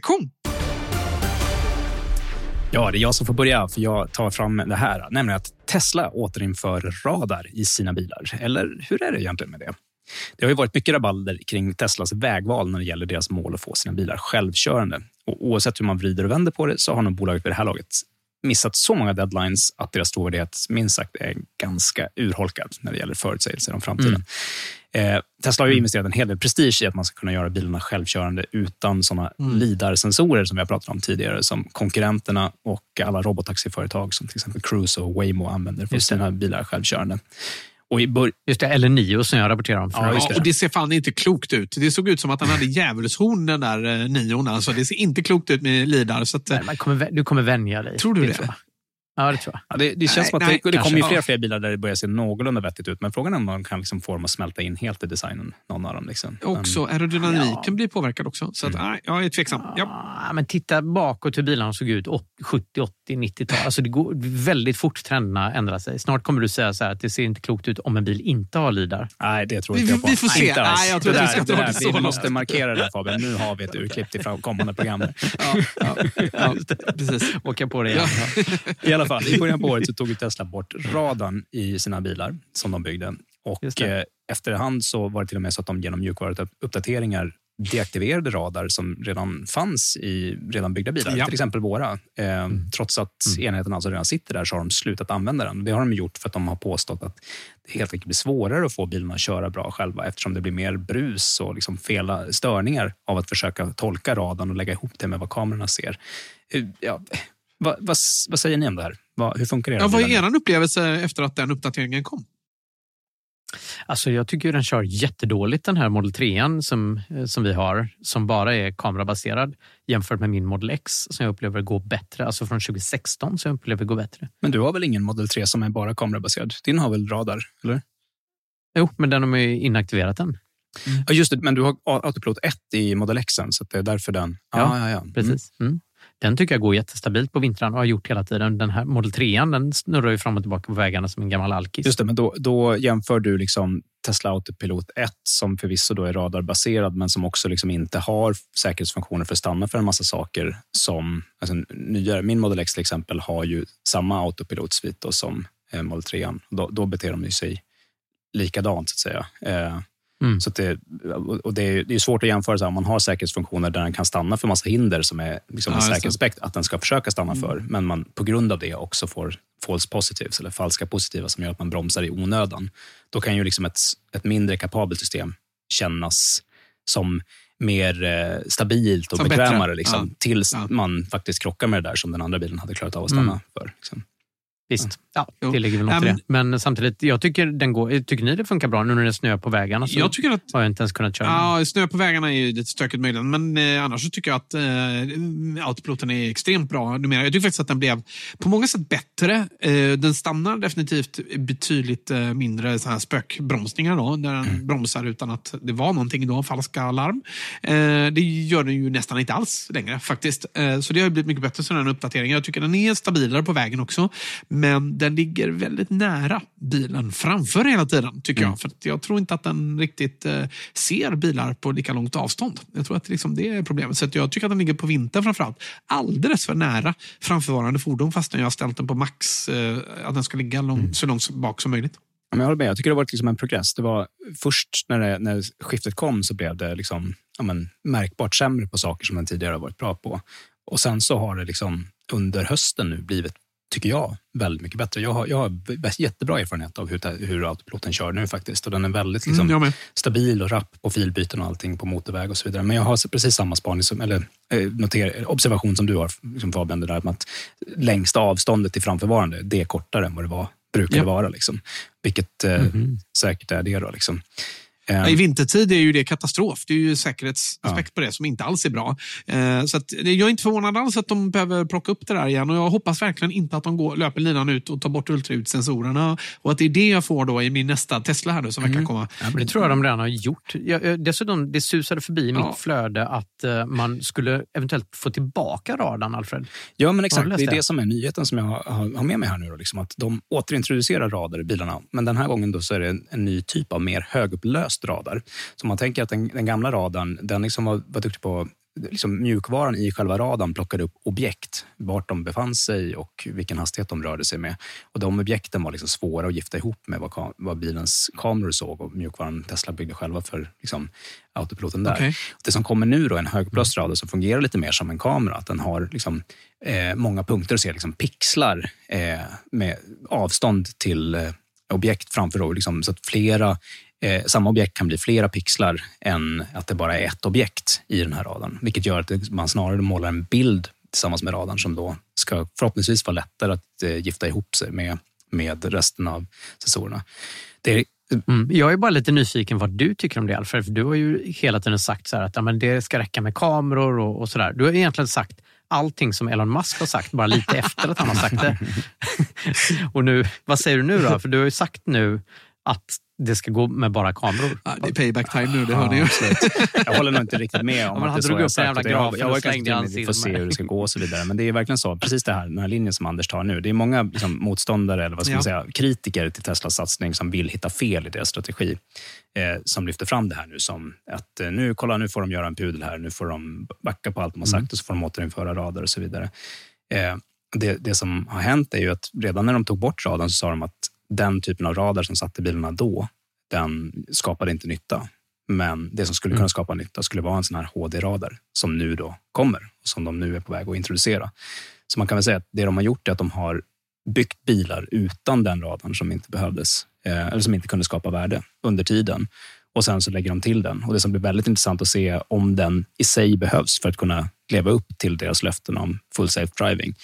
Kom. Ja, det är jag som får börja, för jag tar fram det här. Nämligen att Tesla återinför radar i sina bilar. Eller hur är det egentligen med det? Det har ju varit mycket rabalder kring Teslas vägval när det gäller deras mål att få sina bilar självkörande. Och oavsett hur man vrider och vänder på det så har nog bolaget vid det här laget missat så många deadlines att deras trovärdighet minst sagt är ganska urholkad när det gäller förutsägelser om framtiden. Eh, Tesla har ju investerat en hel del prestige i att man ska kunna göra bilarna självkörande utan såna Mm. LIDAR-sensorer som vi har pratat om tidigare, som konkurrenterna och alla robotaxiföretag som till exempel Cruise och Waymo använder för det. sina bilar självkörande. Och i bör- Just det, eller Nio som jag rapporterar om. Ja, Ja, och det ser fan inte klokt ut. Det såg ut som att han hade djävulshorn den där eh, nion. Alltså, det ser inte klokt ut med Lidar. Så att, eh, Nej, man kommer, du kommer vänja dig. Tror du det? Jag. Ja, det tror jag. Ja, det, det känns Nej, som att nej, det, det kommer ju fler Ja. och fler bilar där det börjar se någorlunda vettigt ut. Men frågan är om man kan liksom få dem att smälta in helt i designen, någon av dem. Liksom. också aerodynamiken blir påverkad också. Så att, nej, jag är tveksam. Ja. Ja, men titta bakåt hur bilarna såg ut åt- 70, 80, 90-tal. Alltså det går väldigt fort trenderna ändrar sig. Snart kommer du säga så här att det ser inte klokt ut om en bil inte har lidar. Nej, det tror Vi- inte jag på. vi får se. Inte. Nej, jag tror det att vi ska där, dra det där, så Vi måste markera det där Fabian. Nu har vi ett urklipp till kommande program. Ja, ja, ja, precis. Åka på det igen. I alla fall, i början på året så tog Tesla bort radarn i sina bilar som de byggde. Och eh, efterhand så var det till och med så att de genom mjukvaruuppdateringar deaktiverade radar som redan fanns i redan byggda bilar, Ja. till exempel våra. Eh, Trots att enheten alltså redan sitter där så har de slutat använda den. Det har de gjort för att de har påstått att det helt enkelt blir svårare att få bilarna att köra bra själva eftersom det blir mer brus och liksom fela störningar av att försöka tolka radarn och lägga ihop det med vad kamerorna ser. Eh, Ja, vad, vad, vad säger ni om det här? Vad, hur funkar det? Ja, vad är er upplevelse efter att den uppdateringen kom? Alltså jag tycker den kör jättedåligt den här Model 3 som, eh, som vi har, som bara är kamerabaserad jämfört med min Model X som jag upplever går bättre. Alltså från 2016 som jag upplever går bättre. Men du har väl ingen Model 3 som är bara kamerabaserad? Din har väl radar? eller? Jo, men den har ju inaktiverat den. Ja, just det. Men du har Autopilot 1 i Model X, så att det är därför den... Ja, ja, ja, ja. Mm. Precis. Mm. Den tycker jag går jättestabilt på vintrarna och har gjort hela tiden. Den här Model 3 den snurrar ju fram och tillbaka på vägarna som en gammal alkis. Just det, men då, då jämför du liksom Tesla Autopilot 1 som förvisso då är radarbaserad men som också liksom inte har säkerhetsfunktioner för att stanna för en massa saker som alltså, nyare. Min Model X till exempel har ju samma autopilotsvit som eh, Model 3. Då, då beter de sig likadant så att säga. Eh, Mm. Så det, och det, är, det är svårt att jämföra så här, om man har säkerhetsfunktioner där den kan stanna för massa hinder som är liksom Ja, en säkerhetsaspekt, att den ska försöka stanna för, men man på grund av det också får false positives eller falska positiva som gör att man bromsar i onödan. Då kan ju liksom ett, ett mindre kapabelt system kännas som mer eh, stabilt och Som bekvämare liksom, Ja. tills Ja. man faktiskt krockar med det där som den andra bilen hade klarat av att stanna Mm. för. Liksom. Visst, ja, Jo. det ligger väl något Ja, i det. Men samtidigt, jag tycker, den går, tycker ni det funkar bra nu när det snöar på vägarna? Så Jag tycker att har jag inte ens kunnat köra. Ja, snö på vägarna är ju lite stökigt möjligen, men eh, annars så tycker jag att eh, autopiloten är extremt bra numera. Jag tycker faktiskt att den blev på många sätt bättre. Eh, den stannar definitivt betydligt eh, mindre så här spökbromsningar då, när den bromsar utan att det var någonting då, falska larm. Eh, det gör den ju nästan inte alls längre faktiskt. Eh, så det har blivit mycket bättre sen den uppdateringen. Jag tycker den är stabilare på vägen också, men den ligger väldigt nära bilen framför hela tiden, tycker jag. För att jag tror inte att den riktigt eh, ser bilar på lika långt avstånd. Jag tror att det, liksom, det är problemet. Så jag tycker att den ligger på vintern framförallt. Alldeles för nära framförvarande fordon fastän jag har ställt den på max. Eh, att den ska ligga lång, så långt bak som möjligt. Ja, men jag håller med. Jag tycker det har varit liksom en progress. Det var först när, det, när skiftet kom så blev det liksom, ja, men, märkbart sämre på saker som den tidigare har varit bra på. Och sen så har det liksom under hösten nu blivit, tycker jag, väldigt mycket bättre. Jag har, jag har jättebra erfarenhet av hur, hur autopiloten kör nu faktiskt. Och den är väldigt liksom, Mm, jag med. stabil och rapp på filbyten och allting på motorväg och så vidare. Men jag har precis samma spaning som, eller eh, noter, observation som du har liksom Fabian, det där med att längsta avståndet till framförvarande, det är kortare än vad det var, brukade Ja. vara. Liksom. Vilket eh, säkert är det då. Liksom. Eh, I vintertid är ju det katastrof. Det är ju säkerhetsaspekt på det som inte alls är bra. Eh, så att, jag är inte förvånad alls att de behöver plocka upp det där igen och jag hoppas verkligen inte att de går, löper linan ut och tar bort ultraljudssensorerna och att det är det jag får då i min nästa Tesla här då, som verkar komma. Ja, men det tror jag de redan har gjort. Jag, dessutom, det susade förbi Ja. mitt flöde att eh, man skulle eventuellt få tillbaka radarn, Alfred. Ja, men exakt. Det är det? det som är nyheten som jag har, har med mig här nu. Då, liksom, att de återintroducerar radar i bilarna, men den här gången då så är det en, en ny typ av mer högupplöst radar. Så man tänker att den, den gamla radarn, den liksom var, var duktig på Liksom mjukvaran i själva radarn plockade upp objekt, vart de befann sig och vilken hastighet de rörde sig med. Och De objekten var liksom svåra att gifta ihop med vad, vad bilens kameror såg och mjukvaran Tesla byggde själva för liksom, autopiloten där. Okej. Det som kommer nu då är en högupplöst som fungerar lite mer som en kamera. Att den har liksom, eh, många punkter och ser liksom pixlar eh, med avstånd till eh, objekt framför. Då, liksom, så att flera, eh, samma objekt kan bli flera pixlar än att det bara är ett objekt i den här radarn. Vilket gör att man snarare målar en bild tillsammans med radarn som då ska förhoppningsvis vara lättare att eh, gifta ihop sig med, med resten av sensorerna. Det Mm. Jag är bara lite nyfiken vad du tycker om det, Alfred. För du har ju hela tiden sagt så att ja, men det ska räcka med kameror och, och sådär. Du har egentligen sagt allting som Elon Musk har sagt, bara lite efter att han har sagt det. och nu, vad säger du nu då? För du har ju sagt nu att det ska gå med bara kameror. Ja, det är payback time nu, det hör ni ju. Jag håller nog inte riktigt med om Ja, att det är så jag sagt. Jag- jag och var slängde i ganska Vi får se med. hur det ska gå och så vidare. Men det är verkligen så, precis det här, den här linjen som Anders tar nu. Det är många liksom, motståndare, eller vad ska man säga, kritiker till Teslas satsning som vill hitta fel i deras strategi. Eh, som lyfter fram det här nu som att eh, nu, kolla, nu får de göra en pudel här, nu får de backa på allt de har sagt och så får de återinföra radar och så vidare. Eh, det, det som har hänt är ju att redan när de tog bort radarn så sa de att den typen av radar som satt i bilarna då, den skapade inte nytta. Men det som skulle kunna skapa nytta skulle vara en sån här HD-radar som nu då kommer och som de nu är på väg att introducera. Så man kan väl säga att det de har gjort är att de har byggt bilar utan den radarn som inte behövdes eh, eller som inte kunde skapa värde under tiden. Och sen så lägger de till den. Och det som blir väldigt intressant att se om den i sig behövs för att kunna leva upp till deras löften om full safe driving.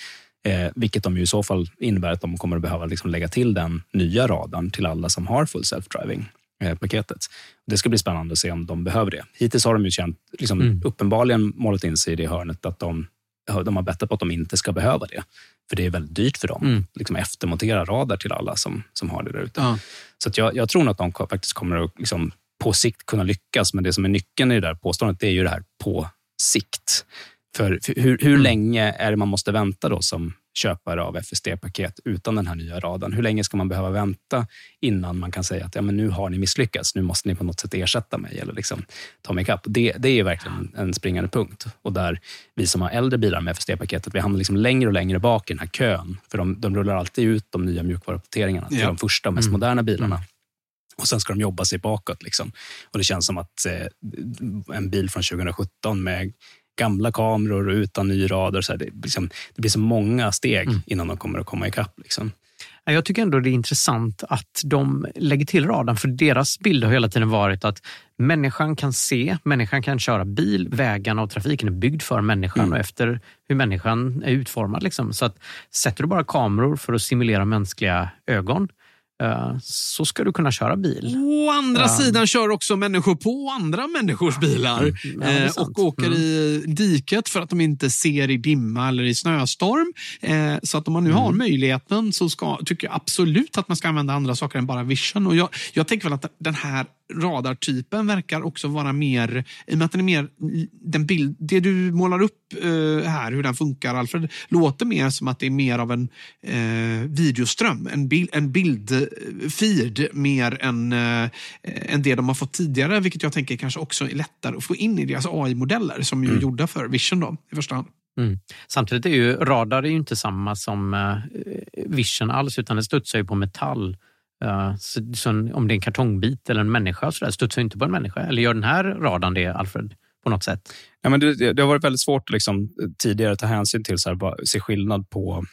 Eh, vilket de ju i så fall innebär att de kommer att behöva liksom lägga till den nya radarn till alla som har full self driving eh, paketet. Det ska bli spännande att se om de behöver det. Hittills har de ju känt, liksom, Mm. uppenbarligen målat in sig i det hörnet att de, de har bettat på att de inte ska behöva det. För det är väldigt dyrt för dem. Mm. Liksom eftermontera radar till alla som, som har det där ute. Ja. Så att jag, jag tror nog att de faktiskt kommer att liksom, på sikt kunna lyckas. Men det som är nyckeln i det där påståendet det är ju det här på sikt. För, hur, hur länge är det man måste vänta då som köpare av FSD-paket utan den här nya radarn? Hur länge ska man behöva vänta innan man kan säga att ja, men nu har ni misslyckats, nu måste ni på något sätt ersätta mig eller liksom ta mig ikapp? Det, det är verkligen en springande punkt. Och där vi som har äldre bilar med FSD-paketet, vi hamnar liksom längre och längre bak i den här kön. För de, de rullar alltid ut de nya mjukvaruuppdateringarna till Ja. de första och mest Mm. moderna bilarna. Och sen ska de jobba sig bakåt. Liksom. Och Det känns som att eh, en bil från 2017 med gamla kameror och utan ny radar, så här, det, liksom, det blir så många steg Mm. innan de kommer att komma ikapp. Liksom. Ja, Jag tycker ändå det är intressant att de lägger till radarn, för deras bild har hela tiden varit att människan kan se, människan kan köra bil, vägarna och trafiken är byggd för människan Mm. och efter hur människan är utformad. Liksom. Så att sätter du bara kameror för att simulera mänskliga ögon så ska du kunna köra bil. Å andra Ja. sidan kör också människor på andra människors bilar Ja, det är eh, och åker Mm. i diket för att de inte ser i dimma eller i snöstorm. Eh, så att om man nu Mm. har möjligheten så ska, tycker jag absolut att man ska använda andra saker än bara vision. Och jag, jag tänker väl att den här radartypen verkar också vara mer, i och med att den är mer, den bild, det du målar upp eh, här, hur den funkar Alfred, låter mer som att det är mer av en eh, videoström, en, bil, en bildfeed mer än, eh, än det de har fått tidigare, vilket jag tänker kanske också är lättare att få in i deras AI-modeller som ju är gjorda för Vision då, i första hand. Mm. Samtidigt är ju radar är ju inte samma som eh, vision alls, utan det studsar ju på metall. Eh, så, så om det är en kartongbit eller en människa så där, studsar inte på en människa. Eller gör den här radarn det, Alfred? På något sätt? Ja, men det, det har varit väldigt svårt liksom, eh, att liksom, tidigare ta hänsyn till så här, bara, se skillnad på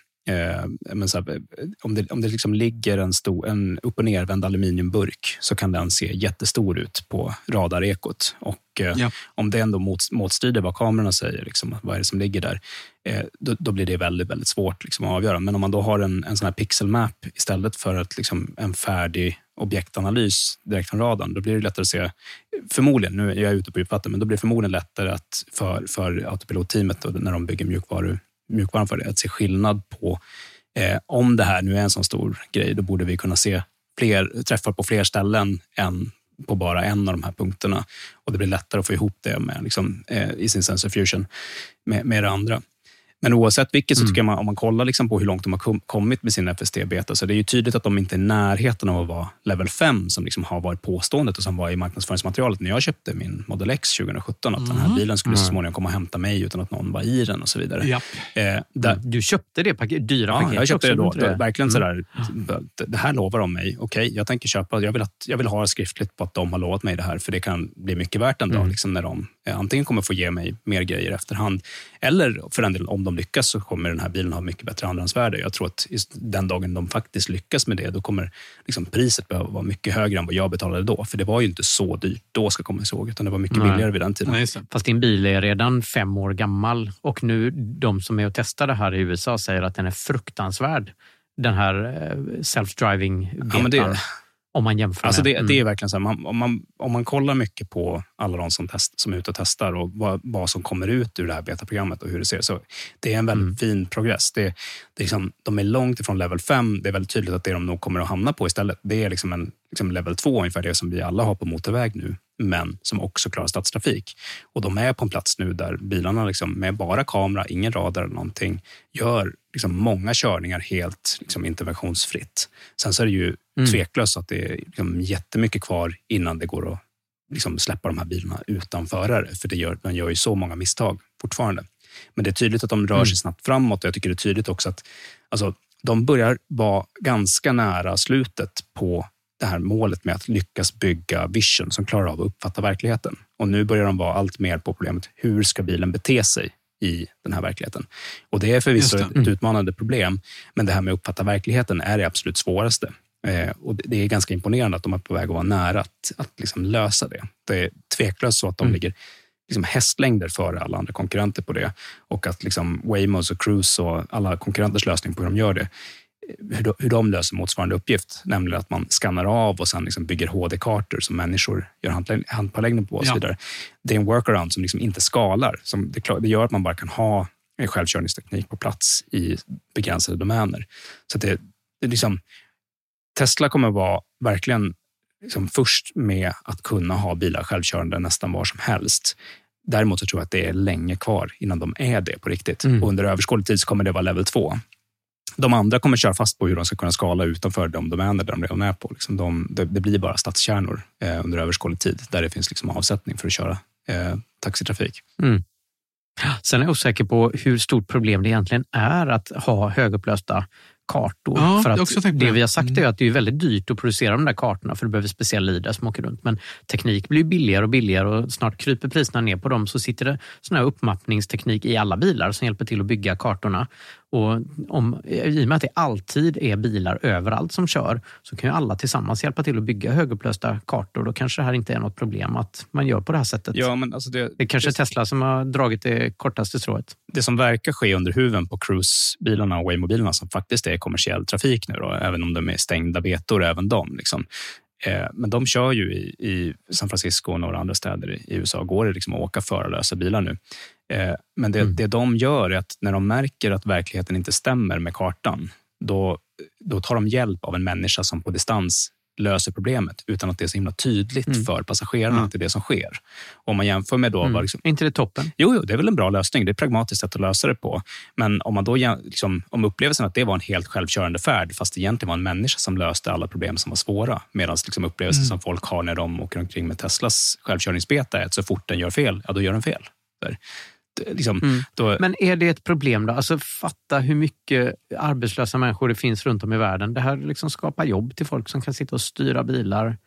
men så här, om det, om det liksom ligger en, stor, en upp och nervänd aluminiumburk så kan den se jättestor ut på radarekot. Och eh, ja. om det ändå mot, motstrider vad kamerorna säger, liksom, vad är det som ligger där, eh, då, då, blir det väldigt, väldigt svårt liksom, att avgöra. Men om man då har en, en sån här pixelmap istället för att, liksom, en färdig objektanalys direkt från radarn, då blir det lättare att se, förmodligen, nu är jag ute på djupvatten, men då blir det förmodligen lättare att för, för autopilotteamet när de bygger mjukvaru, mjukvaran för det, att se skillnad på eh, om det här nu är en sån stor grej, då borde vi kunna se fler träffar på fler ställen än på bara en av de här punkterna. Och det blir lättare att få ihop det med, liksom, eh, i sin sensor fusion med, med det andra. Men oavsett vilket så mm. tycker man, om man kollar liksom på hur långt de har kommit med sin FST-beta, så det är ju tydligt att de inte är i närheten av att vara level 5 som liksom har varit påståendet och som var i marknadsföringsmaterialet när jag köpte min Model X 2017. Att mm. den här mm. bilen skulle så mm. småningom komma och hämta mig utan att någon var i den och så vidare. Ja. Eh, där, mm. du köpte det paket, dyra ja, paketet jag köpte det då. Det. Verkligen sådär, det här lovar de mig. Okej, okay, jag tänker köpa. Jag vill, att, jag vill ha skriftligt på att de har lovat mig det här, för det kan bli mycket värt en dag. Liksom, när de eh, antingen kommer få ge mig mer grejer efterhand, eller för den delen, om de lyckas så kommer den här bilen ha mycket bättre andrahandsvärde. Jag tror att den dagen de faktiskt lyckas med det, då kommer liksom priset behöva vara mycket högre än vad jag betalade då. För det var ju inte så dyrt då, ska komma ihåg, utan det var mycket Nej. billigare vid den tiden. Nej, Fast din bil är redan fem år gammal och nu de som är och testar det här i USA säger att den är fruktansvärd. Den här eh, self-driving-betan. Ja, om man jämför alltså det, mm. det är verkligen så här, man, om, man, om man kollar mycket på alla de som, test, som är ute och testar och vad, vad som kommer ut ur det här betaprogrammet och hur det ser så Det är en väldigt mm. fin progress. Det, det är liksom, de är långt ifrån level 5. Det är väldigt tydligt att det de nog kommer att hamna på istället, det är liksom en liksom level 2, ungefär det som vi alla har på motorväg nu men som också klarar stadstrafik. Och de är på en plats nu där bilarna liksom, med bara kamera, ingen radar eller någonting, gör liksom många körningar helt liksom, interventionsfritt. Sen så är det ju mm. tveklöst att det är liksom, jättemycket kvar innan det går att liksom, släppa de här bilarna utan förare, för det gör, man gör ju så många misstag fortfarande. Men det är tydligt att de rör sig mm. snabbt framåt och jag tycker det är tydligt också att alltså, de börjar vara ganska nära slutet på det här målet med att lyckas bygga vision som klarar av att uppfatta verkligheten. Och nu börjar de vara allt mer på problemet hur ska bilen bete sig i den här verkligheten. Och Det är förvisso. Mm. ett utmanande problem, men det här med att uppfatta verkligheten är det absolut svåraste. Eh, och Det är ganska imponerande att de är på väg att vara nära att, att liksom lösa det. Det är tveklöst så att de mm. ligger liksom hästlängder före alla andra konkurrenter på det. Och att liksom Waymos och Cruise och alla konkurrenters lösning på hur de gör det hur de, hur de löser motsvarande uppgift, nämligen att man skannar av och sen liksom bygger HD-kartor som människor gör handpåläggning på och så vidare. Det är en workaround som liksom inte skalar. Som det, det gör att man bara kan ha en självkörningsteknik på plats i begränsade domäner. Så det, det liksom, Tesla kommer vara verkligen liksom först med att kunna ha bilar självkörande nästan var som helst. Däremot så tror jag att det är länge kvar innan de är det på riktigt. Mm. Och under överskådlig tid kommer det vara level 2. De andra kommer köra fast på hur de ska kunna skala utanför de domäner där de redan är på. Liksom de, det, det, blir bara stadskärnor eh, under överskådlig tid där det finns liksom avsättning för att köra eh, taxitrafik. Mm. Sen är jag osäker på hur stort problem det egentligen är att ha högupplösta kartor. Ja, för att det, det vi har sagt är att det är väldigt dyrt att producera de där kartorna för du behöver speciella lidare som åker runt. Men teknik blir billigare och billigare och snart kryper priserna ner på dem så sitter det sån här uppmappningsteknik i alla bilar som hjälper till att bygga kartorna. Och om, I och med att det alltid är bilar överallt som kör så kan ju alla tillsammans hjälpa till att bygga högupplösta kartor. Då kanske det här inte är något problem att man gör på det här sättet. Ja, men alltså det, det är kanske det, Tesla som har dragit det kortaste strået. Det som verkar ske under huven på Cruise-bilarna och Waymo-bilarna som faktiskt är kommersiell trafik nu, då, även om de är stängda betor, även de. Liksom. Eh, men de kör ju i, i, San Francisco och några andra städer i USA. Går det liksom att åka förarlösa bilar nu? Eh, men det, mm. det de gör är att när de märker att verkligheten inte stämmer med kartan, då, då tar de hjälp av en människa som på distans löser problemet utan att det är så himla tydligt mm. för passagerarna mm. att det är det som sker. om man jämför med då... Mm. Liksom, inte det toppen? Jo, jo, det är väl en bra lösning. Det är ett pragmatiskt sätt att lösa det på. Men om man då liksom, om upplevelsen att det var en helt självkörande färd, fast det egentligen var en människa som löste alla problem som var svåra, medan liksom upplevelsen mm. som folk har när de åker omkring med Teslas självkörningsbeta är att så fort den gör fel, ja då gör den fel. Liksom, mm. då... Men är det ett problem då? Alltså fatta hur mycket arbetslösa människor det finns runt om i världen. Det här liksom skapar jobb till folk som kan sitta och styra bilar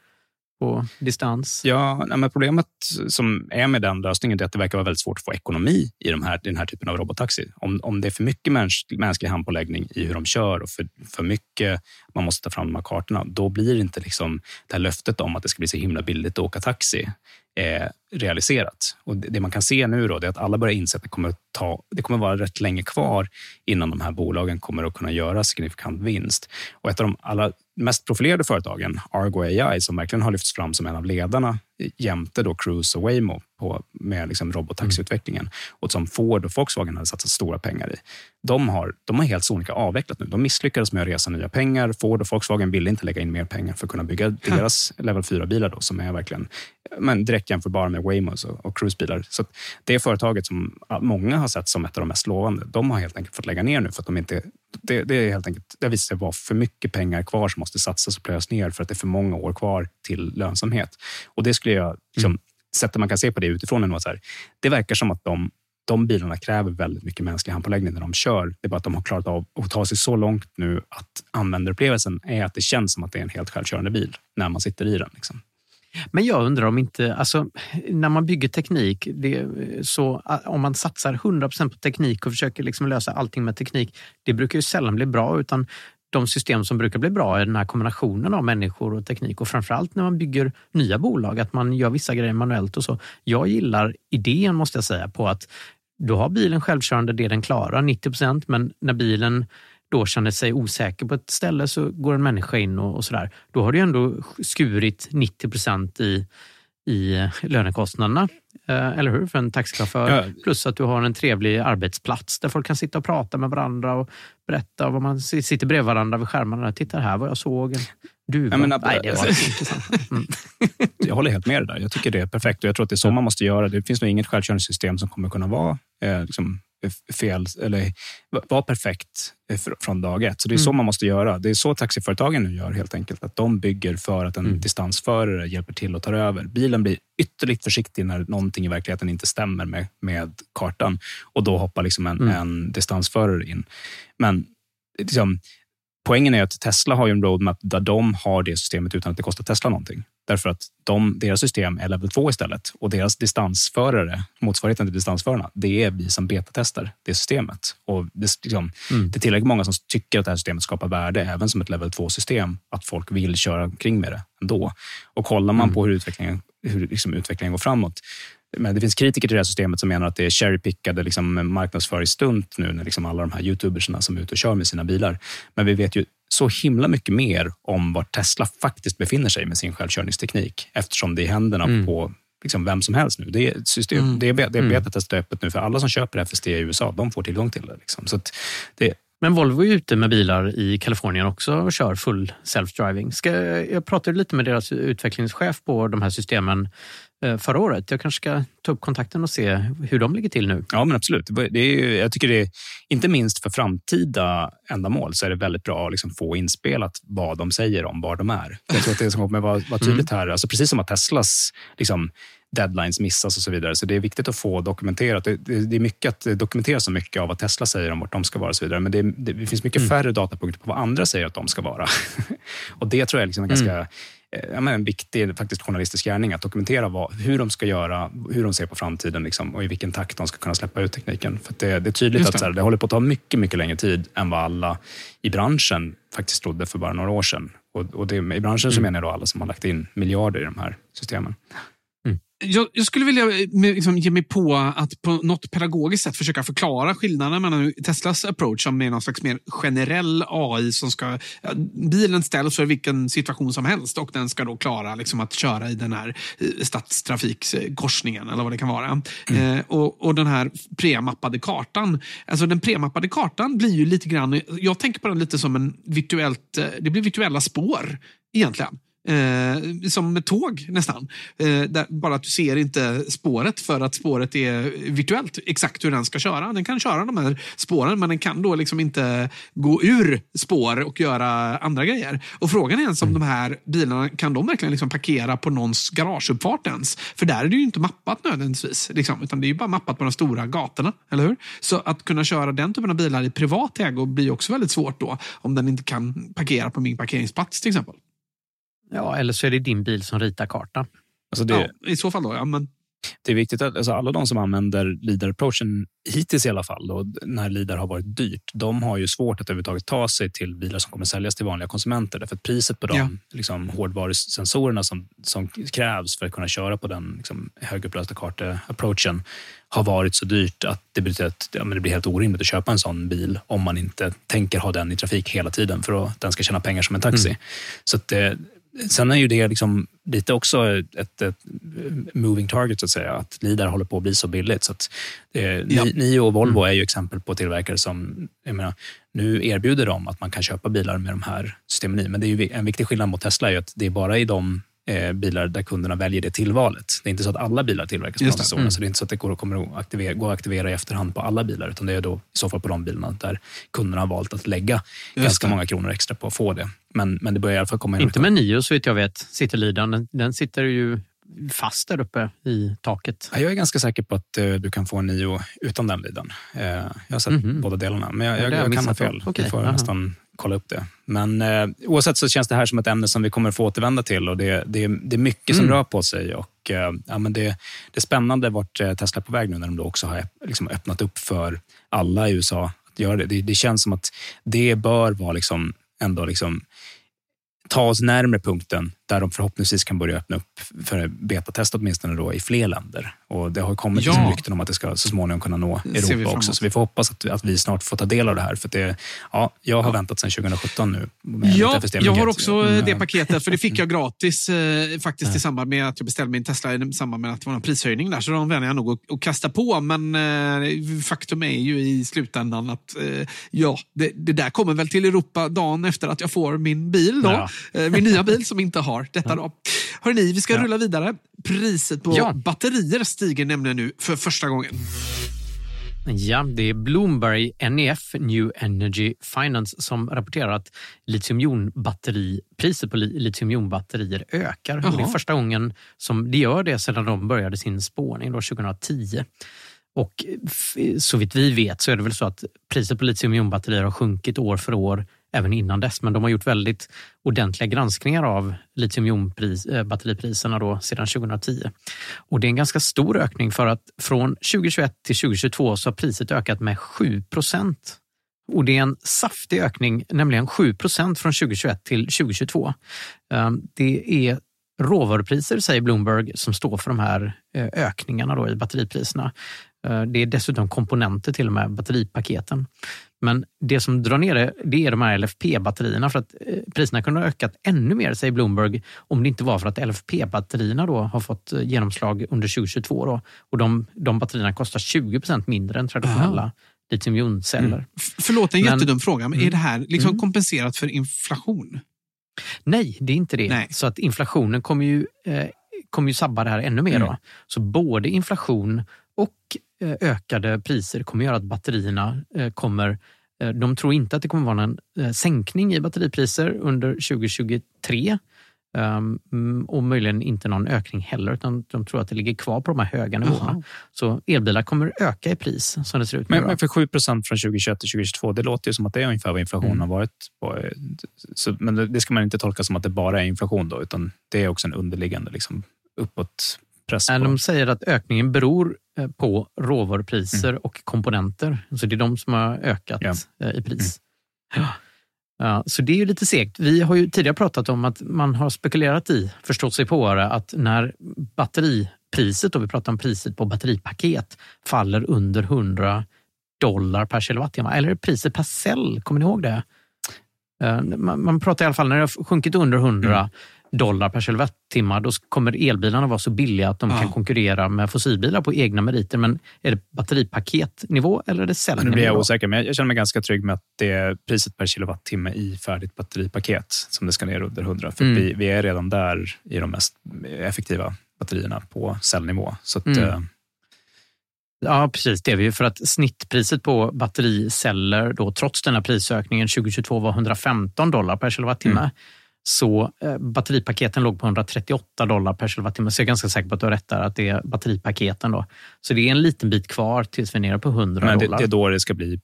på distans. Ja, men problemet som är med den lösningen är att det verkar vara väldigt svårt att få ekonomi i de här, den här typen av robottaxi. Om, om det är för mycket mäns, mänsklig handpåläggning i hur de kör och för, för mycket man måste ta fram de här kartorna, då blir inte liksom det här löftet om att det ska bli så himla billigt att åka taxi eh, realiserat. Och det, det, man kan se nu då, är att alla börjar inse att det kommer, ta, det kommer vara rätt länge kvar innan de här bolagen kommer att kunna göra signifikant vinst. Och ett av de allra mest profilerade företagen, Argo AI, som verkligen har lyfts fram som en av ledarna jämte då Cruise och Waymo på, med liksom robottaxiutvecklingen mm. och som Ford och Volkswagen hade satsat stora pengar i. De har, de har helt sonika avvecklat nu. De misslyckades med att resa nya pengar. Ford och Volkswagen ville inte lägga in mer pengar för att kunna bygga deras level 4-bilar som är verkligen men direkt jämförbara med Waymos och, och Cruise-bilar. Så det företaget som många har sett som ett av de mest lovande, de har helt enkelt fått lägga ner nu för att de inte det, det, är helt enkelt, det visar sig vara för mycket pengar kvar som måste satsas och plöjas ner för att det är för många år kvar till lönsamhet. Och det skulle jag, liksom, mm. sättet man kan se på det utifrån är att så här, det verkar som att de, de bilarna kräver väldigt mycket mänsklig handpåläggning när de kör. Det är bara att de har klarat av att ta sig så långt nu att användarupplevelsen är att det känns som att det är en helt självkörande bil när man sitter i den. Liksom. Men jag undrar om inte, alltså, när man bygger teknik, det, så om man satsar 100% på teknik och försöker liksom lösa allting med teknik, det brukar ju sällan bli bra. utan de system som brukar bli bra är den här kombinationen av människor och teknik och framförallt när man bygger nya bolag, att man gör vissa grejer manuellt och så. Jag gillar idén måste jag säga på att du har bilen självkörande det den klarar, 90 procent, men när bilen då känner sig osäker på ett ställe så går en människa in och, och sådär. Då har du ändå skurit 90 procent i, i lönekostnaderna. Eh, eller hur? För en taxichaufför. Ja. Plus att du har en trevlig arbetsplats där folk kan sitta och prata med varandra och berätta vad man sitter bredvid varandra vid skärmarna. Titta här vad jag såg. Du, ja, men, Nej, det var intressant. Mm. Jag håller helt med dig där. Jag tycker det är perfekt och jag tror att det är så man måste göra. Det finns nog inget självkörande system som kommer kunna vara eh, liksom, fel eller vara perfekt från dag ett. Så det är mm. så man måste göra. Det är så taxiföretagen nu gör helt enkelt. Att de bygger för att en mm. distansförare hjälper till och tar över. Bilen blir ytterligt försiktig när någonting i verkligheten inte stämmer med, med kartan och då hoppar liksom en, mm. en distansförare in. Men liksom, poängen är att Tesla har en roadmap där de har det systemet utan att det kostar Tesla någonting. Därför att de, deras system är level 2 istället och deras distansförare, motsvarigheten till distansförarna, det är vi som betatestar det systemet. Och det, liksom, mm. det är tillräckligt många som tycker att det här systemet skapar värde även som ett level 2-system, att folk vill köra omkring med det ändå. Och kollar man mm. på hur utvecklingen, hur liksom utvecklingen går framåt men det finns kritiker till det här systemet som menar att det är cherrypickade liksom, marknadsföringsstunt nu när liksom alla de här youtubersna som är ute och kör med sina bilar. Men vi vet ju så himla mycket mer om var Tesla faktiskt befinner sig med sin självkörningsteknik eftersom det är i händerna mm. på liksom vem som helst nu. Det är, system, mm. det är, det är mm. betatestat öppet nu för alla som köper FSD i USA. De får tillgång till det. Liksom. Så det men Volvo är ute med bilar i Kalifornien också och kör full self-driving. jag pratade lite med deras utvecklingschef på de här systemen förra året. Jag kanske ska ta upp kontakten och se hur de ligger till nu. Ja, men absolut. Det är, jag tycker det är, inte minst för framtida ändamål, så är det väldigt bra att liksom få inspelat vad de säger om var de är. Jag tror att det som kommer vara, vara tydligt mm. här, alltså precis som att Teslas liksom, deadlines missas och så vidare. Så det är viktigt att få dokumenterat. Det, det, det är mycket att dokumentera så mycket av vad Tesla säger om vart de ska vara och så vidare. Men det, det finns mycket mm. färre datapunkter på vad andra säger att de ska vara. och det tror jag är liksom en mm. ganska Eh, en viktig faktiskt journalistisk gärning att dokumentera vad, hur de ska göra, hur de ser på framtiden liksom, och i vilken takt de ska kunna släppa ut tekniken. För det, det, är tydligt det. att så här, det håller på att ta mycket, mycket längre tid än vad alla i branschen faktiskt trodde för bara några år sedan. Och, och det, I branschen mm. så menar jag då alla som har lagt in miljarder i de här systemen jag, jag, skulle vilja eh, liksom, ge mig på att på något pedagogiskt sätt försöka förklara skillnaden mellan Teslas approach som är någon slags mer generell AI som ska... Bilen ställs för vilken situation som helst och den ska då klara liksom, att köra i den här eh, stadstrafikkorsningen eller vad det kan vara. Mm. Eh, och, och den här premappade kartan. Alltså den premappade kartan blir ju lite grann... Jag tänker på den lite som en virtuellt... Eh, det blir virtuella spår egentligen. Eh, som med tåg nästan. Eh, där, bara att du ser inte spåret för att spåret är virtuellt exakt hur den ska köra. Den kan köra de här spåren men den kan då liksom inte gå ur spår och göra andra grejer. Och frågan är ens om mm. de här bilarna, kan de verkligen liksom parkera på någons garageuppfart ens? För där är det ju inte mappat nödvändigtvis. Liksom, utan det är ju bara mappat på de stora gatorna. Eller hur? Så att kunna köra den typen av bilar i privat ägo blir också väldigt svårt då. Om den inte kan parkera på min parkeringsplats till exempel. Ja, eller så är det din bil som ritar karta. Alltså det, Ja, I så fall då, ja. Men, det är viktigt att alltså alla de som använder LIDAR-approachen hittills i alla fall, då, när LIDAR har varit dyrt, de har ju svårt att överhuvudtaget ta sig till bilar som kommer säljas till vanliga konsumenter. Därför att priset på de Ja. liksom, hårdvarusensorerna som, som krävs för att kunna köra på den liksom, högupplösta karta-approachen har varit så dyrt att det betyder att ja, men det blir helt orimligt att köpa en sån bil om man inte tänker ha den i trafik hela tiden för att den ska tjäna pengar som en taxi. Så att det, Sen är ju det liksom lite också ett, ett moving target, så att säga. Att LIDAR håller på att bli så billigt. Så att, eh, Ja. ni, ni och Volvo är ju exempel på tillverkare som menar, nu erbjuder de att man kan köpa bilar med de här systemen i. Men det är ju en viktig skillnad mot Tesla är att det är bara i de eh, bilar där kunderna väljer det tillvalet. Det är inte så att alla bilar tillverkas på Just det. sensorerna, så det är inte så att det går, kommer att aktivera, gå att aktivera i efterhand på alla bilar, utan det är då i så fall på de bilarna där kunderna har valt att lägga ganska det. många kronor extra på att få det. Men, men det börjar i alla fall komma in Inte med Nio så vitt jag vet, sitter Lidan. Den, den sitter ju fast där uppe i taket. Ja, Jag är ganska säker på att eh, du kan få en Nio utan den lidan. Eh, jag har sett Mhm. båda delarna, men jag, Ja, jag, jag jag kan ha fel. Okej, Vi får aha. nästan kolla upp det. Men eh, oavsett så känns det här som ett ämne som vi kommer få återvända till och det, det, det är mycket som Mm. rör på sig. Och, eh, ja, men det, det är spännande vart eh, Tesla är på väg nu när de då också har liksom öppnat upp för alla i USA att göra det. Det, det känns som att det bör vara liksom ändå liksom ta oss närmare punkten där de förhoppningsvis kan börja öppna upp för betatest åtminstone då i fler länder. Och Det har kommit Ja. liksom rykten om att det ska så småningom kunna nå Europa också. Så vi får hoppas att, att vi snart får ta del av det här. För det, ja, jag har väntat sedan 2017 nu. Ja, jag har också Mm, det ja. paketet, för det fick jag gratis eh, faktiskt i samband med att jag beställde min Tesla i samband med att det var en prishöjning där. Så de vände jag nog att, att kasta på. Men eh, faktum är ju i slutändan att eh, ja, det, det där kommer väl till Europa dagen efter att jag får min bil. Då. Ja. Eh, min nya bil som inte har detta. Då. Hörrni, vi ska rulla vidare. Priset på Ja. batterier stiger nämligen nu för första gången. Ja, det är Bloomberg NEF, New Energy Finance, som rapporterar att litiumjonbatteri, priset på li- litiumjonbatterier ökar. Och det är Jaha. första gången som det gör det sedan de började sin spårning då 2010. Och f- så vitt vi vet så är det väl så att priset på litiumjonbatterier har sjunkit år för år även innan dess. Men de har gjort väldigt ordentliga granskningar av litiumjonbatteripriserna eh, då sedan 2010. Och det är en ganska stor ökning för att från 2021 till 2022 så har priset ökat med 7 procent. Och det är en saftig ökning, nämligen 7 procent från 2021 till 2022. Ehm, det är råvarupriser, säger Bloomberg, som står för de här eh, ökningarna då i batteripriserna. Ehm, det är dessutom komponenter till och med, batteripaketen. Men det som drar ner det, det är de här LFP-batterierna för att eh, priserna kunde ha ökat ännu mer, säger Bloomberg, om det inte var för att LFP-batterierna då har fått eh, genomslag under 2022. Då. Och de, de batterierna kostar 20% mindre än traditionella litiumjonceller. F- förlåt en Men- jättedum fråga, men är Mm. det här liksom Mm. kompenserat för inflation? Nej, det är inte det. Nej. Så att inflationen kommer ju, eh, kommer ju sabba det här ännu mer. Då. Mm. Så både inflation och ökade priser kommer göra att batterierna eh, kommer eh, de tror inte att det kommer vara någon eh, sänkning i batteripriser under 2023 ehm, mm, och möjligen inte någon ökning heller utan de tror att det ligger kvar på de här höga nivåerna. Jaha. Så elbilar kommer öka i pris som det ser ut nu. Men, men för 7 procent från 2021 till 2022, det låter ju som att det är ungefär vad inflationen Mm. har varit. På, eh, så, men det, ska man inte tolka som att det bara är inflation då, utan det är också en underliggande liksom, uppåtpress. Nej. De säger att ökningen beror eh, på råvarupriser och komponenter. Så det är de som har ökat eh, i pris. Ja. Ja, så det är ju lite segt. Vi har ju tidigare pratat om att man har spekulerat i, förstått sig på att när batteripriset, och vi pratar om priset på batteripaket, faller under 100 dollar per kilowattimme, eller priset per cell, kommer ni ihåg det? Eh, Man, man pratar i alla fall när det har sjunkit under 100 dollar per kilowattimme, då kommer elbilarna vara så billiga att de Ja. kan konkurrera med fossilbilar på egna meriter. Men är det batteripaketnivå eller är det Nu cellnivå? blir jag osäker, men jag, jag känner mig ganska trygg med att det är priset per kilowattimme i färdigt batteripaket som det ska ner under 100. För Mm. vi, vi är redan där i de mest effektiva batterierna på cellnivå. Så att, Mm. eh, Ja, precis. Det är vi ju för att snittpriset på battericeller, då, trots den här prisökningen 2022 var 115 dollar per kilowattimme. Mm. Så eh, batteripaketen låg på 138 dollar per kilowattimme. Så jag är ganska säker på att du har rätt där, att det är batteripaketen. Då. Så det är en liten bit kvar tills vi är nere på 100 Men det, dollar. det är då det ska bli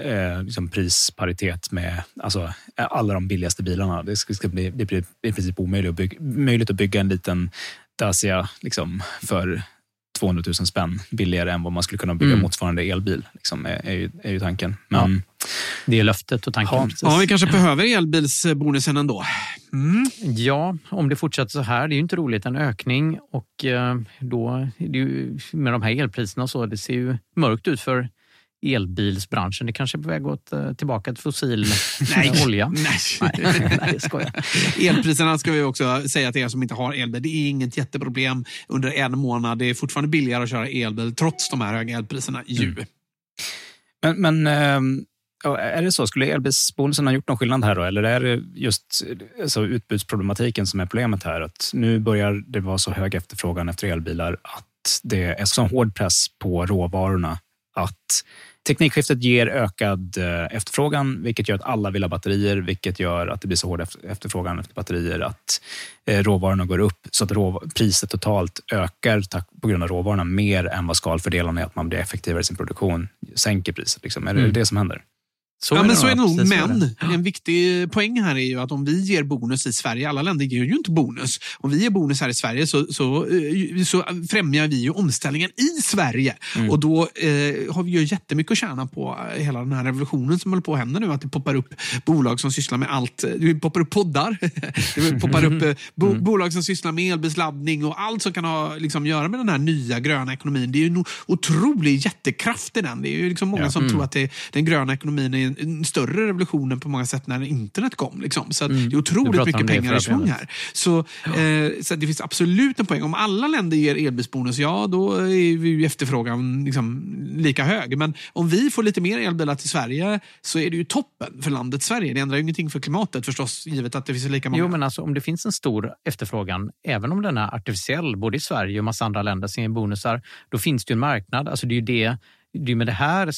eh, liksom prisparitet med alltså, alla de billigaste bilarna. Det ska, ska bli, det blir i princip omöjligt att bygga, möjligt att bygga en liten Dacia liksom, för 200 000 spänn billigare än vad man skulle kunna bygga Mm. motsvarande elbil. Liksom, är, är, ju, är ju tanken. Men, Det är löftet och tanken. Ja. Ja, vi kanske behöver elbilsbonusen ändå. Mm. Ja, om det fortsätter så här, det är ju inte roligt. En ökning och eh, då, det är ju, med de här elpriserna och så, det ser ju mörkt ut för elbilsbranschen. Det kanske är på väg åt, eh, tillbaka till fossil eh, olja. Nej. Nej, nej, skojar. Elpriserna ska vi också säga till er som inte har elbil. Det är inget jätteproblem under en månad. Det är fortfarande billigare att köra elbil trots de här höga elpriserna. Ju. men, men ehm, är det så? Skulle elbilsbonusen ha gjort någon skillnad här då? Eller är det just alltså, utbudsproblematiken som är problemet här? Att nu börjar det vara så hög efterfrågan efter elbilar att det är så hård press på råvarorna att teknikskiftet ger ökad eh, efterfrågan, vilket gör att alla vill ha batterier, vilket gör att det blir så hård eft- efterfrågan efter batterier att eh, råvarorna går upp så att priset totalt ökar på grund av råvarorna mer än vad skalfördelarna är att man blir effektivare i sin produktion, sänker priset. Liksom. Är det Mm. det som händer? Så ja, men så är det nog. Men en viktig poäng här är ju att om vi ger bonus i Sverige, alla länder ger ju inte bonus. Om vi ger bonus här i Sverige så, så, eh, så främjar vi ju omställningen i Sverige. Mm. Och då eh, har vi ju jättemycket att tjäna på eh, hela den här revolutionen som håller på att hända nu. Att det poppar upp bolag som sysslar med allt. Det poppar upp poddar. Det poppar upp eh, bo, Mm. bolag som sysslar med elbilsladdning och allt som kan ha liksom, göra med den här nya gröna ekonomin. Det är ju en otrolig jättekraft i den. Det är ju liksom många Ja. som Mm. tror att det, den gröna ekonomin är en, en större revolution än på många sätt när internet kom. Liksom. Så att det är otroligt mycket pengar i svung här. Så, eh, så det finns absolut en poäng. Om alla länder ger elbilsbonus, ja då är ju efterfrågan liksom lika hög. Men om vi får lite mer elbilar till Sverige så är det ju toppen för landet Sverige. Det ändrar ju ingenting för klimatet förstås, givet att det finns lika många. Jo, men alltså, om det finns en stor efterfrågan, även om den är artificiell, både i Sverige och massa andra länder som ger bonusar, då finns det ju en marknad. Alltså, det är ju det, det är med det här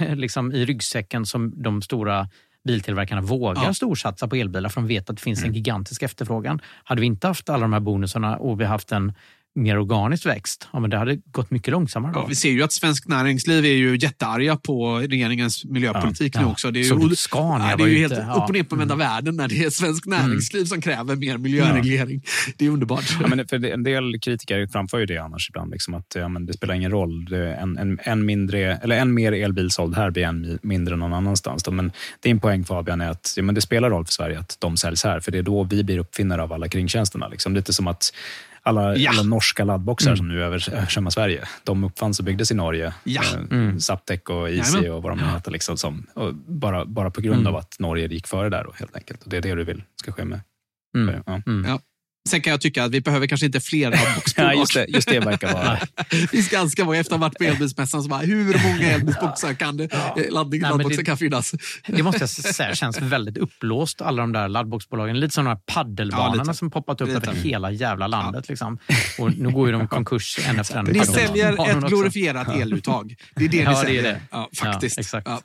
liksom, i ryggsäcken som de stora biltillverkarna vågar Ja. storsatsa på elbilar för de vet att det finns Mm. en gigantisk efterfrågan. Hade vi inte haft alla de här bonusarna och vi haft en mer organisk växt, ja, men det hade gått mycket långsammare. Ja, vi ser ju att svensk näringsliv är ju jättearga på regeringens miljöpolitik Ja, nu också. Det är ju, Scania det är ju helt ute, upp och ner på vända världen när det är svensk näringsliv som kräver mer miljöreglering. Det är underbart. Ja, men för en del kritiker framför ju det annars ibland, liksom att ja, men det spelar ingen roll. En, en, en, mindre, eller en mer elbil såld här blir en mi- mindre någon annanstans. Då. Men din poäng Fabian är att ja, men det spelar roll för Sverige att de säljs här, för det är då vi blir uppfinnare av alla kringtjänsterna. Liksom. Lite som att alla, Ja. alla norska laddboxar som nu över- översvämmar Sverige, de uppfanns och byggdes i Norge. Ja. Eh, Zaptec och Easy Jajamän. och vad de nu heter. Liksom, som, och bara, bara på grund av att Norge gick före där, då, helt enkelt. Och det är det du vill ska ske med. Mm. Ja. Sen kan jag tycka att vi behöver kanske inte fler Ja, laddboxbolag. just, det, just det verkar vara... Det finns ganska många, efter att ha varit på elbilsmässan, så bara, hur många elbilsboxar kan det, eh, laddning, men laddboxar det- kan finnas? Det måste jag säga känns väldigt upplåst, alla de där laddboxbolagen. Lite som de här Ja, paddelbanorna lite. som poppat upp Lite. över hela jävla landet. Liksom. Och nu går ju de konkurs en efter en. Ni säljer ett glorifierat eluttag. Det är det ni Ja, det är säljer. det. Ja, faktiskt. Ja, exakt. Ja.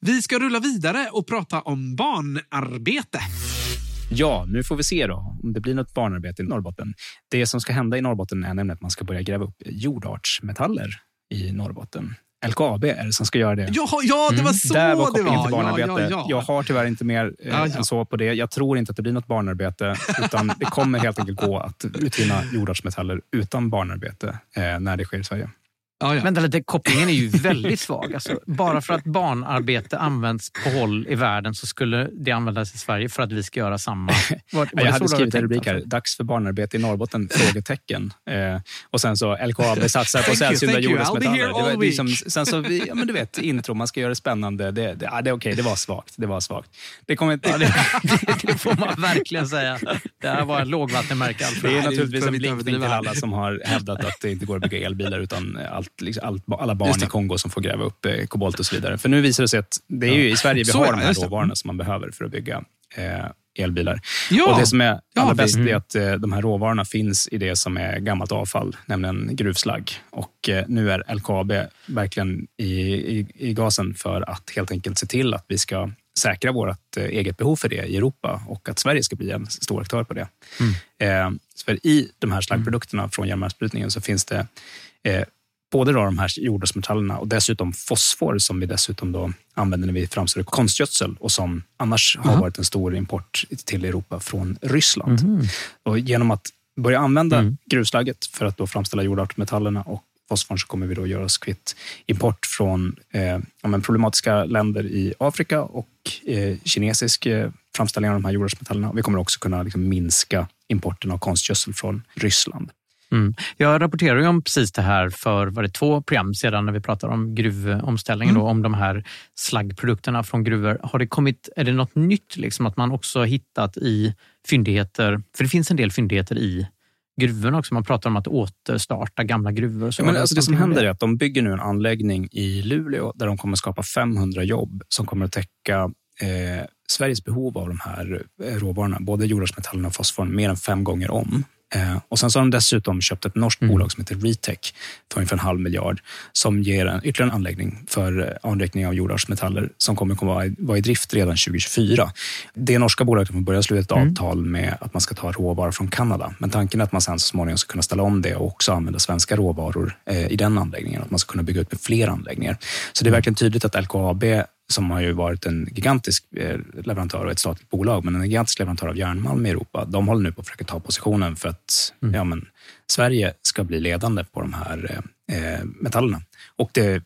Vi ska rulla vidare och prata om barnarbete. Ja, nu får vi se då om det blir något barnarbete i Norrbotten. Det som ska hända i Norrbotten är nämligen att man ska börja gräva upp jordartsmetaller i Norrbotten. LKAB är det som ska göra det. Ja, ja det var så Där var det var. till barnarbete. Ja, ja, ja. Jag har tyvärr inte mer eh, än så på det. Jag tror inte att det blir något barnarbete, utan det kommer helt enkelt gå att utvinna jordartsmetaller utan barnarbete eh, när det sker i Sverige. Ja, ja. Vänta lite, kopplingen är ju väldigt svag. Alltså, bara för att barnarbete används på håll i världen så skulle det användas i Sverige för att vi ska göra samma. Var, var jag hade skrivit en rubrik här, alltså? dags för barnarbete i Norrbotten? Frågetecken. Eh, och sen så LKAB satsar på sällsynta jordartsmetaller. Det var liksom, sen så, vi, ja, men du vet, intro, man ska göra det spännande. Det, det, ja, det okej, det var svagt. Det var svagt. Det kommer inte... Ja, det, det får man verkligen säga. Det här var ett lågvattenmärke. Alltså. Det är naturligtvis en blinkning till alla som har hävdat att det inte går att bygga elbilar utan allt, liksom, allt, alla barn i Kongo som får gräva upp eh, kobolt och så vidare. För nu visar det sig att det är ju i Sverige vi Så har ja, de här råvarorna som man behöver för att bygga eh, elbilar. Ja. Och Det som är Ja, allra vi- bäst är att eh, de här råvarorna finns i det som är gammalt avfall, nämligen gruvslagg. Och eh, nu är LKAB verkligen i, i, i gasen för att helt enkelt se till att vi ska säkra vårt eh, eget behov för det i Europa och att Sverige ska bli en stor aktör på det. Mm. För I de här slaggprodukterna från järnmalmsbrytningen så finns det eh, både då de här jordartsmetallerna och dessutom fosfor som vi dessutom då använder när vi framställer konstgödsel och som annars mm. har varit en stor import till Europa från Ryssland. Mm. Och genom att börja använda mm. gruvslagget för att då framställa jordartsmetallerna och fosforn så kommer vi då göra oss kvitt import från eh, ja, problematiska länder i Afrika och eh, kinesisk eh, framställning av de här jordartsmetallerna. Vi kommer också kunna liksom, minska importen av konstgödsel från Ryssland. Mm. Jag rapporterade om precis det här för var det två program sedan när vi pratade om gruvomställningen, mm. då, om de här slaggprodukterna från gruvor. Har det kommit, är det något nytt liksom, att man också hittat i fyndigheter? För det finns en del fyndigheter i gruvorna också. Man pratar om att återstarta gamla gruvor. Så ja, men alltså det som händer är att de bygger nu en anläggning i Luleå där de kommer skapa 500 jobb som kommer att täcka eh, Sveriges behov av de här eh, råvarorna, både jordartsmetallerna och fosforn, mer än fem gånger om. Eh, och sen så har de dessutom köpt ett norskt mm. bolag som heter Retech för ungefär en halv miljard som ger en ytterligare en anläggning för eh, anrikning av jordartsmetaller som kommer att vara, vara i drift redan 2024. Det norska bolaget kommer börja sluta ett mm. avtal med att man ska ta råvaror från Kanada. Men tanken är att man sen så småningom ska kunna ställa om det och också använda svenska råvaror eh, i den anläggningen. Att man ska kunna bygga ut med fler anläggningar. Så det är verkligen tydligt att LKAB som har ju varit en gigantisk eh, leverantör och ett statligt bolag, men en gigantisk leverantör av järnmalm i Europa. De håller nu på att försöka ta positionen för att mm. ja, men, Sverige ska bli ledande på de här eh, metallerna. Och det,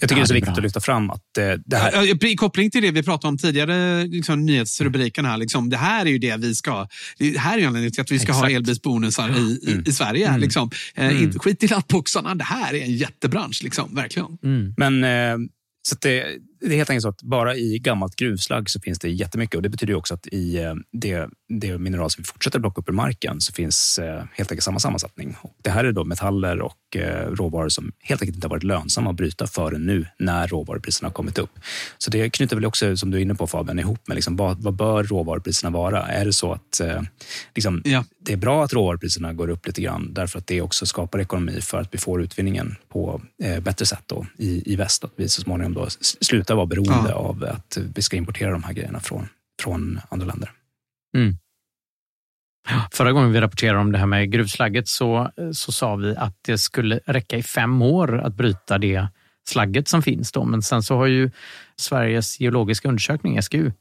jag tycker ja, det är så viktigt bra. att lyfta fram att eh, det här... I koppling till det vi pratade om tidigare, liksom, nyhetsrubriken här. Liksom, det här är ju det vi ska... Det här är ju anledningen till att vi ska Exakt. ha elbilsbonusar i, i, mm. i Sverige. Mm. Liksom. Eh, mm. Skit i lappboxarna, det här är en jättebransch. Liksom, verkligen. Mm. Men eh, så det, det är helt enkelt så att bara i gammalt gruvslag så finns det jättemycket och det betyder också att i eh, det, det mineral som vi fortsätter plocka upp ur marken så finns eh, helt enkelt samma sammansättning. Och det här är då metaller och eh, råvaror som helt enkelt inte har varit lönsamma att bryta förrän nu när råvarupriserna har kommit upp. Så det knyter väl också, som du är inne på Fabian, ihop med liksom, vad, vad bör råvarupriserna vara? Är det så att liksom, ja. det är bra att råvarupriserna går upp lite grann därför att det också skapar ekonomi för att vi får utvinningen på bättre sätt då, i, i väst. Att vi så småningom då slutar sluta vara beroende ja. av att vi ska importera de här grejerna från, från andra länder. Mm. Förra gången vi rapporterade om det här med gruvslagget så, så sa vi att det skulle räcka i fem år att bryta det slagget som finns. Då. Men sen så har ju Sveriges geologiska undersökning, SGU,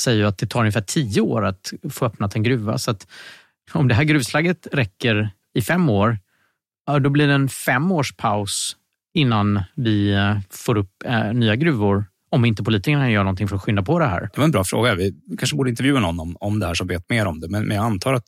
säger att det tar ungefär tio år att få öppnat en gruva. Så att om det här gruvslagget räcker i fem år, då blir det en fem års paus innan vi eh, får upp eh, nya gruvor om inte politikerna gör någonting för att skynda på det här? Det var en bra fråga. Vi kanske borde intervjua någon om, om det här som vet mer om det. Men, men jag antar att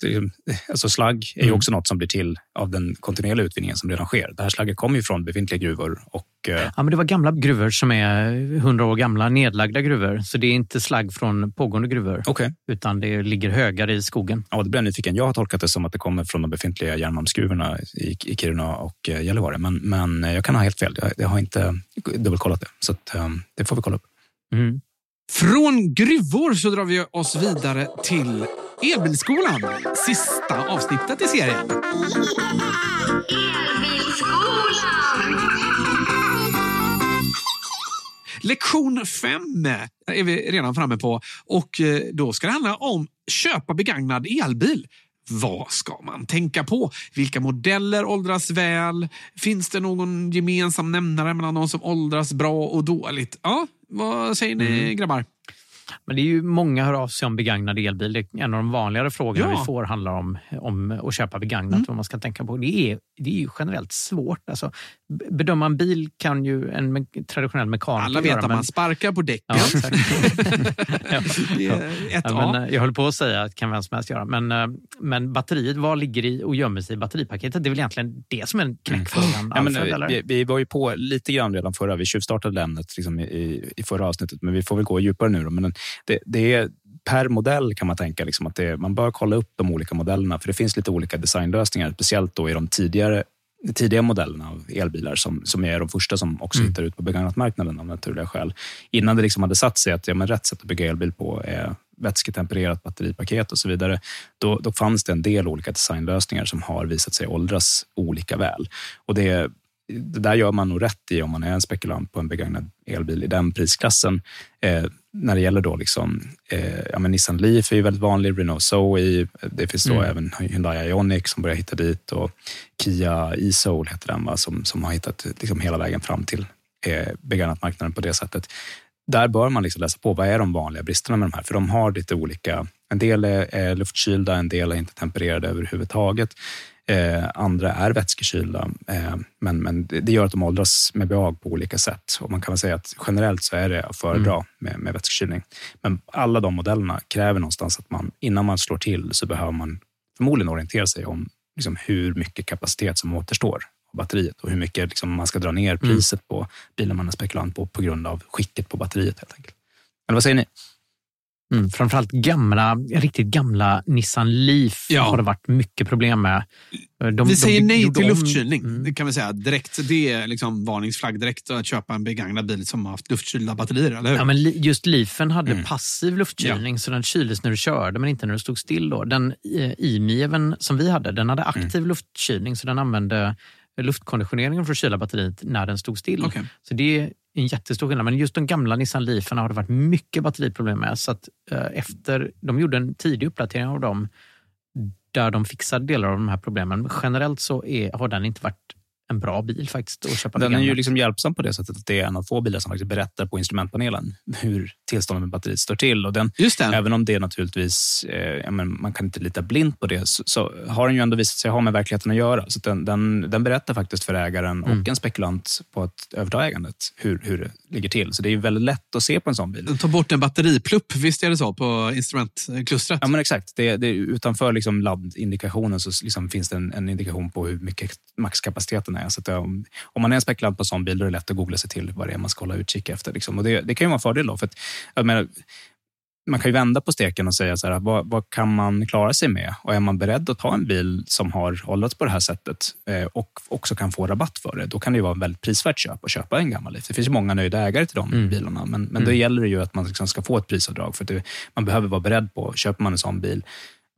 alltså slagg är mm. också något som blir till av den kontinuerliga utvinningen som redan sker. Det här slagget kommer ju från befintliga gruvor. Och, eh... ja, men det var gamla gruvor som är hundra år gamla, nedlagda gruvor. Så det är inte slagg från pågående gruvor, okay. utan det ligger högare i skogen. Ja, det blir jag nyfiken. Jag har tolkat det som att det kommer från de befintliga järnmalmsgruvorna i, i Kiruna och eh, Gällivare. Men, men jag kan ha helt fel. Jag, jag har inte dubbelkollat det. Så att, det får vi kolla. Mm. Från gruvor så drar vi oss vidare till Elbilskolan. Sista avsnittet i serien. Lektion 5 är vi redan framme på och eh, då ska det handla om köpa begagnad elbil. Vad ska man tänka på? Vilka modeller åldras väl? Finns det någon gemensam nämnare mellan de som åldras bra och dåligt? Ja, vad säger ni mm. grabbar? Men det är ju många hör av sig om begagnad elbil. En av de vanligare frågorna ja. vi får handlar om, om att köpa begagnat. Mm. Vad man ska tänka på. Det är, det är ju generellt svårt. Alltså, bedöma en bil kan ju en traditionell mekaniker Alla vet göra, att men... man sparkar på däcken. Ja, ja. ja, men, jag höll på att säga att kan vem som helst göra. Men, eh, men batteriet, vad ligger i och gömmer sig i batteripaketet? Det är väl egentligen det som är en knäckfrågan. Mm. Ja, vi, vi, var ju på lite grann redan förra. Vi tjuvstartade ämnet liksom i, i förra avsnittet, men vi får väl gå djupare nu. Då. Men det, det är per modell kan man tänka liksom att det, man bör kolla upp de olika modellerna, för det finns lite olika designlösningar, speciellt då i de tidigare tidiga modellerna av elbilar som, som är de första som också mm. hittar ut på begagnatmarknaden av naturliga skäl. Innan det liksom hade satt sig att ja, men rätt sätt att bygga elbil på är vätsketempererat batteripaket och så vidare. Då, då fanns det en del olika designlösningar som har visat sig åldras olika väl. Och det det där gör man nog rätt i om man är en spekulant på en begagnad elbil i den prisklassen. Eh, när det gäller då liksom, eh, ja, men Nissan Leaf är ju väldigt vanlig, Renault Zoe, det finns då Mm. även Hyundai Ioniq som börjar hitta dit och Kia e-Soul heter den, va, som, som har hittat liksom hela vägen fram till eh, begagnatmarknaden på det sättet. Där bör man liksom läsa på, vad är de vanliga bristerna med de här? För de har lite olika, en del är, är luftkylda, en del är inte tempererade överhuvudtaget. Eh, andra är vätskekylda, eh, men, men det det gör att de åldras med behag på olika sätt. Och man kan väl säga att generellt så är det att föredra med, med vätskekylning. Men alla de modellerna kräver någonstans att man innan man slår till så behöver man förmodligen orientera sig om liksom, hur mycket kapacitet som återstår av batteriet och hur mycket liksom, man ska dra ner priset på bilen man är spekulant på på grund av skicket på batteriet helt enkelt. Eller vad säger ni? Mm, framförallt gamla, riktigt gamla Nissan Leaf Ja. har det varit mycket problem med. De, vi de säger nej gjorde till luftkylning. Mm. Det kan vi säga direkt. Det är liksom varningsflagg direkt att köpa en begagnad bil som har haft luftkylda batterier, eller hur? Ja, men just Leafen hade Mm. passiv luftkylning så den kyldes när du körde men inte när du stod still. Då. Den eh, IMI-even som vi hade den hade Mm. aktiv luftkylning så den använde luftkonditioneringen för att kyla batteriet när den stod still. Okej. Så det en jättestor skillnad. Men just de gamla Nissan Leafen har det varit mycket batteriproblem med. Så att, eh, efter, de gjorde en tidig uppdatering av dem där de fixade delar av de här problemen. Men generellt så är, har den inte varit en bra bil faktiskt att köpa Den är ju liksom hjälpsam på det sättet att det är en av få bilar som faktiskt berättar på instrumentpanelen hur tillståndet med batteriet står till. Och den, Just det. Även om det naturligtvis, eh, men man kan inte lita blint på det, så, så har den ju ändå visat sig ha med verkligheten att göra. Så den, den, den berättar faktiskt för ägaren Mm. och en spekulant på att överta ägandet hur, hur det ligger till. Så det är väldigt lätt att se på en sån bil. Ta bort en batteriplupp, visst är det så, på instrumentklustret? Ja, men exakt. Det, det, utanför liksom laddindikationen så liksom finns det en, en indikation på hur mycket maxkapaciteten är. Så att, om, om man är en spekulant på en sån bil då är det lätt att googla sig till vad det är man ska hålla utkik efter. Liksom. Och det, det kan ju vara en fördel. Då, för att, menar, man kan ju vända på steken och säga så här, vad, vad kan man klara sig med? Och är man beredd att ta en bil som har åldrats på det här sättet eh, och också kan få rabatt för det, då kan det ju vara en väldigt prisvärt köp att köpa en gammal Leaf. Det finns ju många nöjda ägare till de Mm. bilarna, men, men då gäller det ju att man liksom ska få ett prisavdrag. För det, man behöver vara beredd på, köper man en sån bil,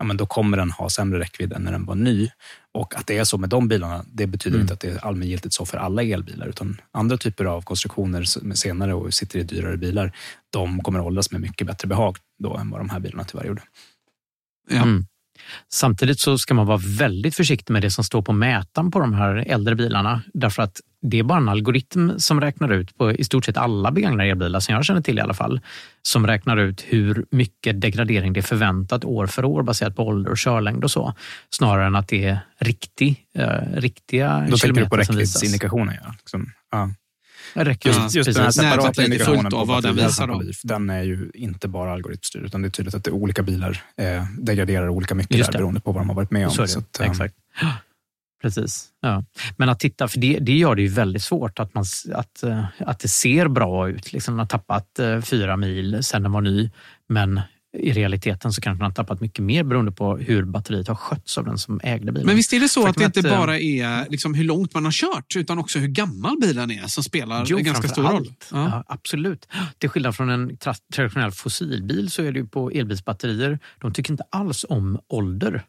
ja, men då kommer den ha sämre räckvidd än när den var ny. Och att det är så med de bilarna, det betyder Mm. inte att det är allmängiltigt så för alla elbilar, utan andra typer av konstruktioner s- med senare och sitter i dyrare bilar, de kommer att åldras med mycket bättre behag då än vad de här bilarna tyvärr gjorde. Ja. Mm. Samtidigt så ska man vara väldigt försiktig med det som står på mätaren på de här äldre bilarna. Därför att det är bara en algoritm som räknar ut på i stort sett alla begagnade elbilar, som jag känner till i alla fall, som räknar ut hur mycket degradering det är förväntat år för år baserat på ålder och körlängd och så. Snarare än att det är riktig, eh, riktiga Då tänker du på kilometer räckviddsindikationen. Ja. Liksom, ja. Räcker, Just, Ja, just den här separata fullt på av vad den visar då. Leaf, den är ju inte bara algoritmstyrd, utan det är tydligt att det olika bilar eh, degraderar olika mycket Just där, det. beroende på vad de har varit med om. Så det. att, eh, Exakt. Precis. Ja. Men att titta, för det, det gör det ju väldigt svårt att, man, att, eh, att det ser bra ut. Liksom, man har tappat eh, fyra mil sedan den var ny, men i realiteten så kanske man har tappat mycket mer beroende på hur batteriet har skötts av den som ägde bilen. Men visst är det så att det inte eh, bara är liksom hur långt man har kört, utan också hur gammal bilen är som spelar Jo, en ganska stor roll. allt. Ja. Ja, absolut. Till skillnad från en tra- traditionell fossilbil så är det på elbilsbatterier, de tycker inte alls om ålder.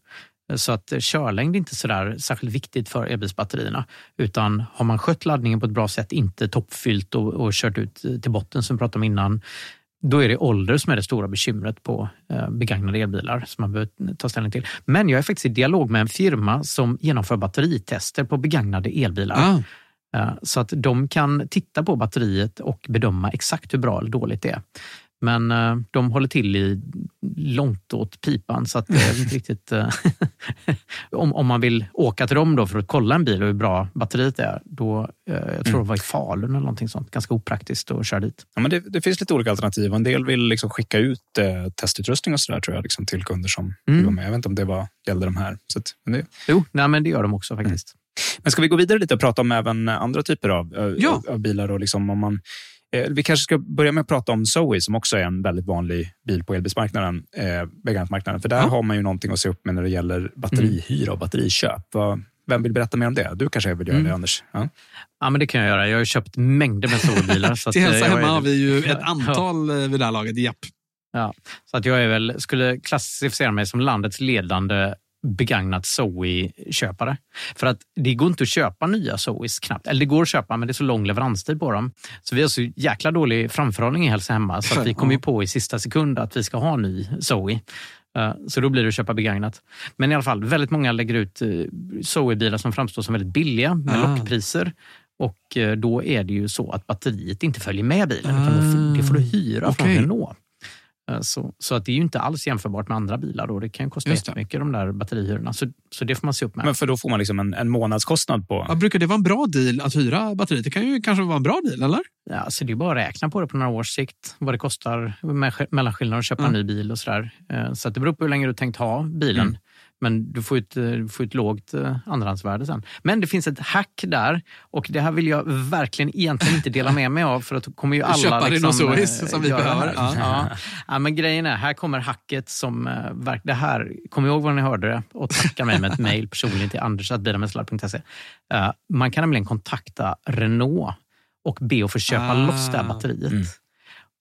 Så att eh, körlängd är inte sådär särskilt viktigt för elbilsbatterierna. Utan har man skött laddningen på ett bra sätt, inte toppfyllt och, och kört ut till botten som vi pratade om innan, då är det ålder som är det stora bekymret på eh, begagnade elbilar som man behöver ta ställning till. Men jag är faktiskt i dialog med en firma som genomför batteritester på begagnade elbilar. Ah. Eh, Så att de kan titta på batteriet och bedöma exakt hur bra eller dåligt det är. Men eh, de håller till i långt åt pipan så att det är inte riktigt... eh, om, om man vill åka till dem då för att kolla en bil och hur bra batteriet är, då, eh, jag tror det var i Falun eller någonting sånt, ganska opraktiskt att köra dit. Ja, men det, det finns lite olika alternativ. En del vill liksom skicka ut eh, testutrustning och sådär tror jag, liksom, till kunder som Mm. vill vara med. Jag vet inte om det var, gällde de här. Så att, men, det, Jo, nej, men det gör de också faktiskt. men ska vi gå vidare lite och prata om även andra typer av, Ja. av, bilar? Och liksom, om man, vi kanske ska börja med att prata om Zoe som också är en väldigt vanlig bil på elbilsmarknaden, eh, begagnatmarknaden. För där Ja. har man ju någonting att se upp med när det gäller batterihyra och batteriköp. Vem vill berätta mer om det? Du kanske vill göra Mm. det, Anders? Ja. Ja, men det kan jag göra. Jag har ju köpt mängder med Zoe-bilar. så att, eh, Hälsa jag är- hemma har vi ju ett Ja. antal eh, vid det här laget. Japp. Ja, så att jag är väl, skulle klassificera mig som landets ledande begagnat Zoe-köpare. För att det går inte att köpa nya Zoes knappt. Eller det går att köpa, men det är så lång leveranstid på dem. Så vi har så jäkla dålig framförhållning i Hälsa Hemma så att vi kommer ju på i sista sekund att vi ska ha ny Zoe. Eh, Så då blir det att köpa begagnat. Men i alla fall, väldigt många lägger ut eh, Zoe-bilar som framstår som väldigt billiga med Ah. lockpriser. Och eh, då är det ju så att batteriet inte följer med bilen. Utan det får- du hyra från Okej. Renault. Eh, Så, så att det är ju inte alls jämförbart med andra bilar. Då. Det kan kosta Just det. jättemycket de där batterihyrorna. Så, så det får man se upp med. Men för då får man liksom en, en månadskostnad på... Ja, brukar det vara en bra deal att hyra batteriet? Det kan ju kanske vara en bra deal, eller? Ja, så det är bara att räkna på det på några års sikt. Vad det kostar med mellanskillnaden att köpa Mm. en ny bil och sådär. Eh, Så att det beror på hur länge du tänkt ha bilen. Mm. Men du får ett, eh, du får ett lågt eh, andrahandsvärde sen. Men det finns ett hack där och det här vill jag verkligen egentligen inte dela med mig av för att kommer ju alla... Köpa liksom, Renault eh, som vi behöver. Ja. Ja. Ja, men grejen är, här kommer hacket som... Det här, kom ihåg var ni hörde det och tacka mig med ett mejl personligen till anders.bilarmedsladd.se. Eh, Man kan nämligen kontakta Renault och be att få köpa Ah. loss det här batteriet. Mm.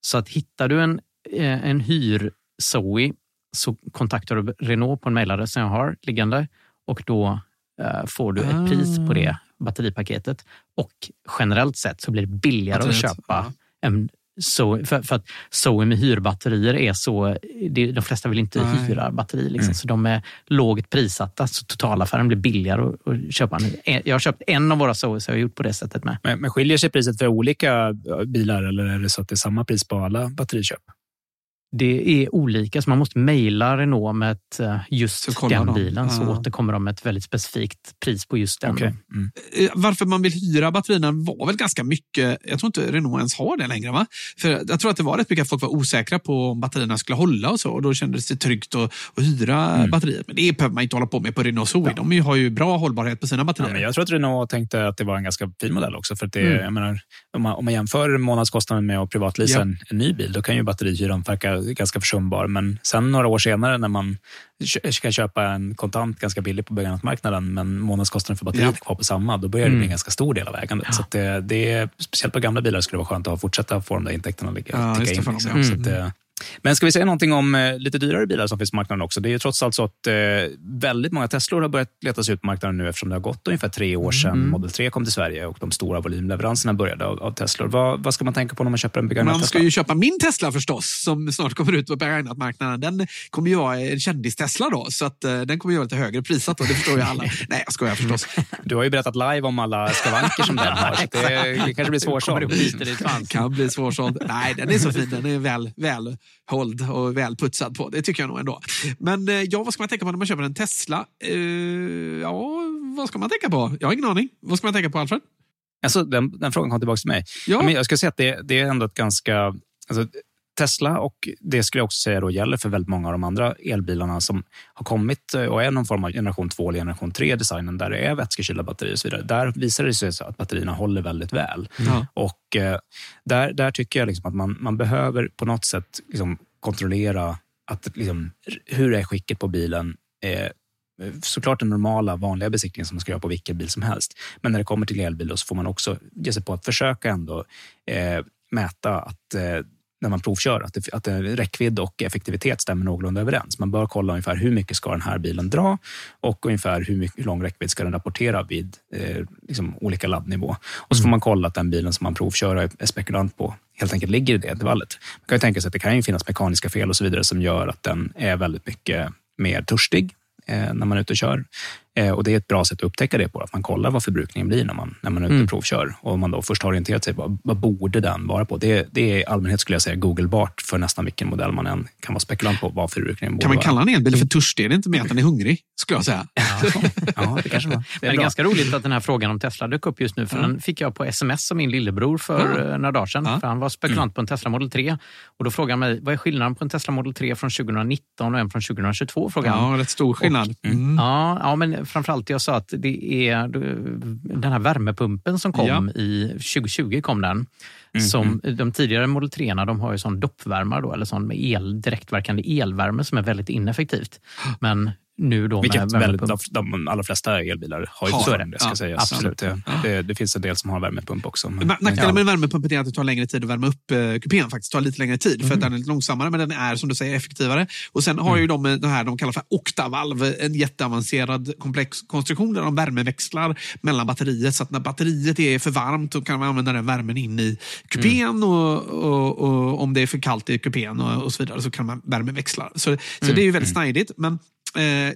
Så att hittar du en, en hyr Zoe så kontaktar du Renault på en mejladress som jag har liggande och då eh, får du ett Ah. pris på det batteripaketet. Och generellt sett så blir det billigare Batteriet, att köpa ja. en Zoe, för, för att Zoe med hyrbatterier är så... Det, de flesta vill inte Nej. hyra batteri, liksom, Mm. så de är lågt prissatta. Så totalaffären blir billigare att, att köpa. en. En- Jag har köpt en av våra Zoe, så jag har gjort på det sättet med. Men, men skiljer sig priset för olika eh, bilar eller är det så att det är samma pris på alla batteriköp? Det är olika, så man måste mejla Renault med ett, eh, just den dem. bilen, så Ja. återkommer de med ett väldigt specifikt pris på just den. Okej. Mm. Eh, Varför man vill hyra batterierna var väl ganska mycket, jag tror inte Renault ens har det längre. va? För Jag tror att det var rätt mycket att folk var osäkra på om batterierna skulle hålla och så. Och då kändes det tryggt att, att hyra Mm. batteriet. Men det behöver man inte hålla på med på Renault Zoe. De har ju bra hållbarhet på sina Ja, batterier. men jag tror att Renault tänkte att det var en ganska fin modell också. För att det, Mm. menar, om, man, om man jämför månadskostnaden med att privatleasa Ja. en, en ny bil, då kan ju batterihyran verka ganska försumbar. Men sen några år senare när man kan köpa en kontant ganska billigt på begagnatmarknaden, men månadskostnaden för batteriet Ja. är kvar på samma, då börjar det bli Mm. en ganska stor del av ägandet. Så att det, det är, speciellt på gamla bilar skulle det vara skönt att fortsätta få de där intäkterna ligga, Ja, ticka det, in. Liksom. ja. Så eh, men ska vi säga någonting om eh, lite dyrare bilar som finns på marknaden också? Det är ju trots allt så att eh, väldigt många Teslor har börjat letas ut på marknaden nu eftersom det har gått ungefär tre år sedan Mm. Model 3 kom till Sverige och de stora volymleveranserna började av, av Teslor. Vad, vad ska man tänka på när man köper en begagnad Man ska Tesla? ju köpa min Tesla förstås, som snart kommer ut på begagnatmarknaden. Den kommer ju vara en kändis-Tesla då, så att, eh, den kommer ju vara lite högre prissatt då, det förstår ju alla. Nej, jag skojar förstås. Du har ju berättat live om alla skavanker som den har, så det, det kanske blir svårsålt. Det kan bli svårsåld. Nej, den är så fin. Den är väl, väl hålld och väl putsad på. Det tycker jag nog ändå. Men eh, ja, vad ska man tänka på när man köper en Tesla? Eh, ja, vad ska man tänka på? Jag har ingen aning. Vad ska man tänka på, Alfred? Alltså, den, den frågan kom tillbaka till mig. Ja, Ja, men jag ska säga att det, det är ändå ett ganska... Alltså, Tesla och det skulle jag också säga då gäller för väldigt många av de andra elbilarna som har kommit eh, och är någon form av generation 2 eller generation 3 designen där det är vätskekylda batterier och så vidare. Där visar det sig så att batterierna håller väldigt väl. Ja. Och eh, där, där tycker jag liksom att man, man behöver på något sätt liksom kontrollera att, liksom, hur är skicket på bilen. Eh, såklart den normala, vanliga besiktningen som man ska göra på vilken bil som helst. Men när det kommer till elbil så får man också ge sig på att försöka ändå eh, mäta att eh, när man provkör, att, det, att det, räckvidd och effektivitet stämmer någorlunda överens. Man bör kolla ungefär hur mycket ska den här bilen dra och ungefär hur, mycket, hur lång räckvidd ska den rapportera vid eh, liksom olika laddnivå. Och så får man kolla att den bilen som man provkör är, är spekulant på helt enkelt ligger i det intervallet. Man kan ju tänka sig att det kan ju finnas mekaniska fel och så vidare som gör att den är väldigt mycket mer törstig eh, när man är ute och kör. Eh, och Det är ett bra sätt att upptäcka det på, att man kollar vad förbrukningen blir när man, när man är ute och Mm. provkör. Och om man då först har orienterat sig, vad, vad borde den vara på? Det, det är i allmänhet skulle jag säga googlebart för nästan vilken modell man än kan vara spekulant på vad förbrukningen borde Kan man kalla en elbil för törstig? Är det inte med att den är hungrig? Skulle jag säga. Ja, det kanske var. Det Det är är bra. ganska roligt att den här frågan om Tesla dök upp just nu. För Ja. Den fick jag på sms av min lillebror för Ja. eh, några dagar sedan. Ja. För han var spekulant på en Tesla Model 3. Och Då frågade han mig, vad är skillnaden på en Tesla Model 3 från 2019 och en från 2022? Frågade han. Ja, rätt stor skillnad. Mm. Ja, ja, men framförallt jag sa att det är den här värmepumpen som kom Ja. i 2020 kom den. Mm, Som de tidigare Model 3 de har ju sån doppvärmare då, eller sån med el, direktverkande elvärme som är väldigt ineffektivt. Men nu då Vilket med väldigt, de, de allra flesta elbilar har ju Har. fortfarande, det ska Ja, sägas. Så absolut. det, det, det finns en del som har värmepump också. Men, Men Nackdelen ja. med värmepumpen är att det tar längre tid att värma upp eh, kupén. Faktiskt. Det tar lite längre tid för att den är lite långsammare men den är som du säger effektivare. Och Sen har ju de det här de kallar för oktavalv, en jätteavancerad komplex konstruktion där de värmeväxlar mellan batteriet. Så att när batteriet är för varmt då kan man använda den värmen in i kupén och, och, och om det är för kallt i kupén och, och så vidare så kan man värmeväxla. Så, så det är ju väldigt snidigt. Men Eh,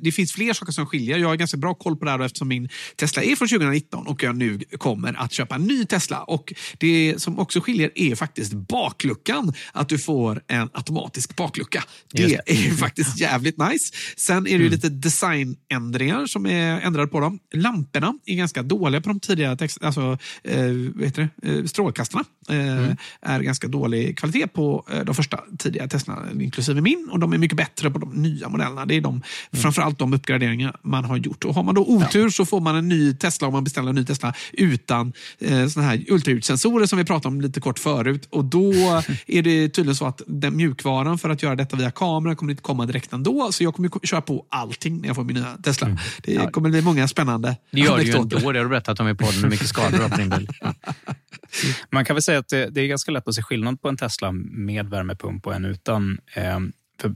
det finns fler saker som skiljer. Jag har ganska bra koll på det här eftersom min Tesla är från 2019 och jag nu kommer att köpa en ny Tesla. Och Det som också skiljer är faktiskt bakluckan. Att du får en automatisk baklucka. Det, Just är faktiskt jävligt nice. Sen är det ju lite designändringar som är ändrade på dem. Lamporna är ganska dåliga på de tidiga text, alltså, eh, det? Eh, strålkastarna. Eh, är ganska dålig kvalitet på eh, de första tidiga Tesla, inklusive min. Och de är mycket bättre på de nya modellerna. Det är de, framförallt de uppgraderingar man har gjort. Och har man då otur så får man en ny Tesla om man beställer en ny Tesla utan eh, såna här ultraljudssensorer som vi pratade om lite kort förut. Och då är det tydligen så att den mjukvaran för att göra detta via kamera kommer inte komma direkt ändå. Så jag kommer köra på allting när jag får min nya Tesla. Det kommer bli många spännande Det gör det ju ändå, det har du berättat om i podden, hur mycket skador du har på din bil. Man kan väl säga att det, det är ganska lätt att se skillnad på en Tesla med värmepump och en utan. Eh, för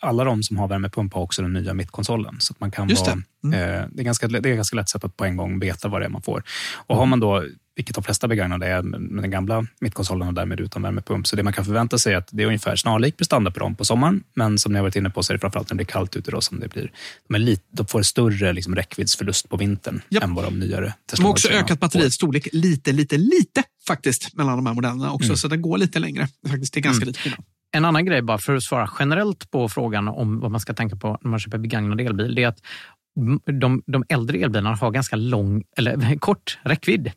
alla de som har värmepump har också den nya mittkonsolen. Så att man kan Just vara, det. Mm. eh, det, är ganska, det är ganska lätt sätt att på en gång veta vad det är man får. Och har man då, vilket de flesta begagnar det är med den gamla mittkonsolen och därmed utan värmepump. Så det man kan förvänta sig är att det är ungefär snarlik prestanda på dem på sommaren. Men som ni har varit inne på så är det framförallt när det blir kallt ute då som det blir. De, är lite, de får större liksom, räckviddsförlust på vintern Japp. än vad de nyare De Tesla har också Model 3 ökat batteriets storlek lite, lite, lite faktiskt mellan de här modellerna också. Mm. Så den går lite längre. Faktiskt, det är ganska lite skillnad. En annan grej, bara för att svara generellt på frågan om vad man ska tänka på när man köper begagnad elbil, det är att de, de äldre elbilarna har ganska lång, eller kort räckvidd.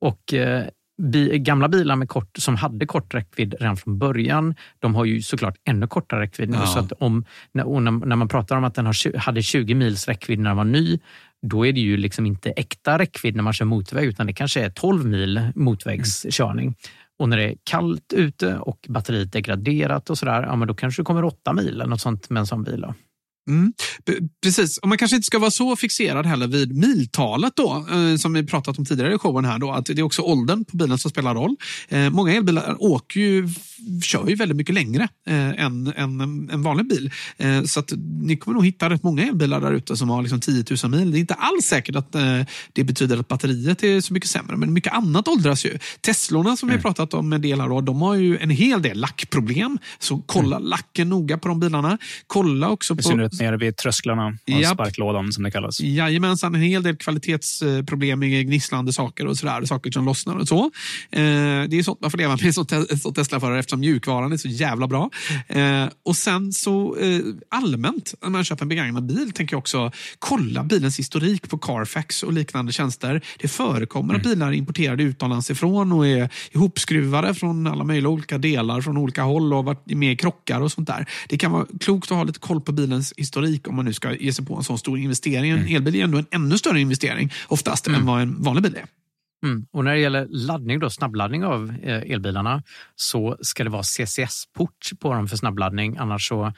Och eh, bi, gamla bilar med kort, som hade kort räckvidd redan från början, de har ju såklart ännu kortare räckvidd nu. Ja. Så att om, när, när, när man pratar om att den har, hade 20 mils räckvidd när den var ny, då är det ju liksom inte äkta räckvidd när man kör motorväg, utan det kanske är 12 mil motorvägskörning. Och när det är kallt ute och batteriet är graderat och sådär, ja, men då kanske det kommer åtta mil eller något sånt med en sån bil. Då. Mm. Precis, och man kanske inte ska vara så fixerad heller vid miltalet då, eh, som vi pratat om tidigare i showen här då, att det är också åldern på bilen som spelar roll. Eh, många elbilar åker ju, kör ju väldigt mycket längre eh, än, en- vanlig bil. Så att ni kommer nog hitta rätt många elbilar där ute som har liksom 10 000 mil. Det är inte alls säkert att det betyder att batteriet är så mycket sämre, men mycket annat åldras ju. Teslorna som vi har pratat om en del här, då, de har ju en hel del lackproblem. Så kolla lacken noga på de bilarna. Kolla också på nere vid trösklarna och Japp. sparklådan som det kallas. Jajamensan, en hel del kvalitetsproblem med gnisslande saker och sådär. Saker som lossnar och så. Eh, det är sånt man får leva med som, te- som Tesla-förare eftersom mjukvaran är så jävla bra. Eh, och sen så eh, allmänt, när man köper en begagnad bil, tänker jag också kolla bilens historik på Carfax och liknande tjänster. Det förekommer att bilar är importerade utomlands ifrån och är ihopskruvade från alla möjliga olika delar från olika håll och varit med i krockar och sånt där. Det kan vara klokt att ha lite koll på bilens historik om man nu ska ge sig på en sån stor investering. En elbil är ändå en ännu större investering oftast än vad en vanlig bil är. Mm. Och när det gäller laddning, då, snabbladdning av eh, elbilarna, så ska det vara CCS-port på dem för snabbladdning. Annars så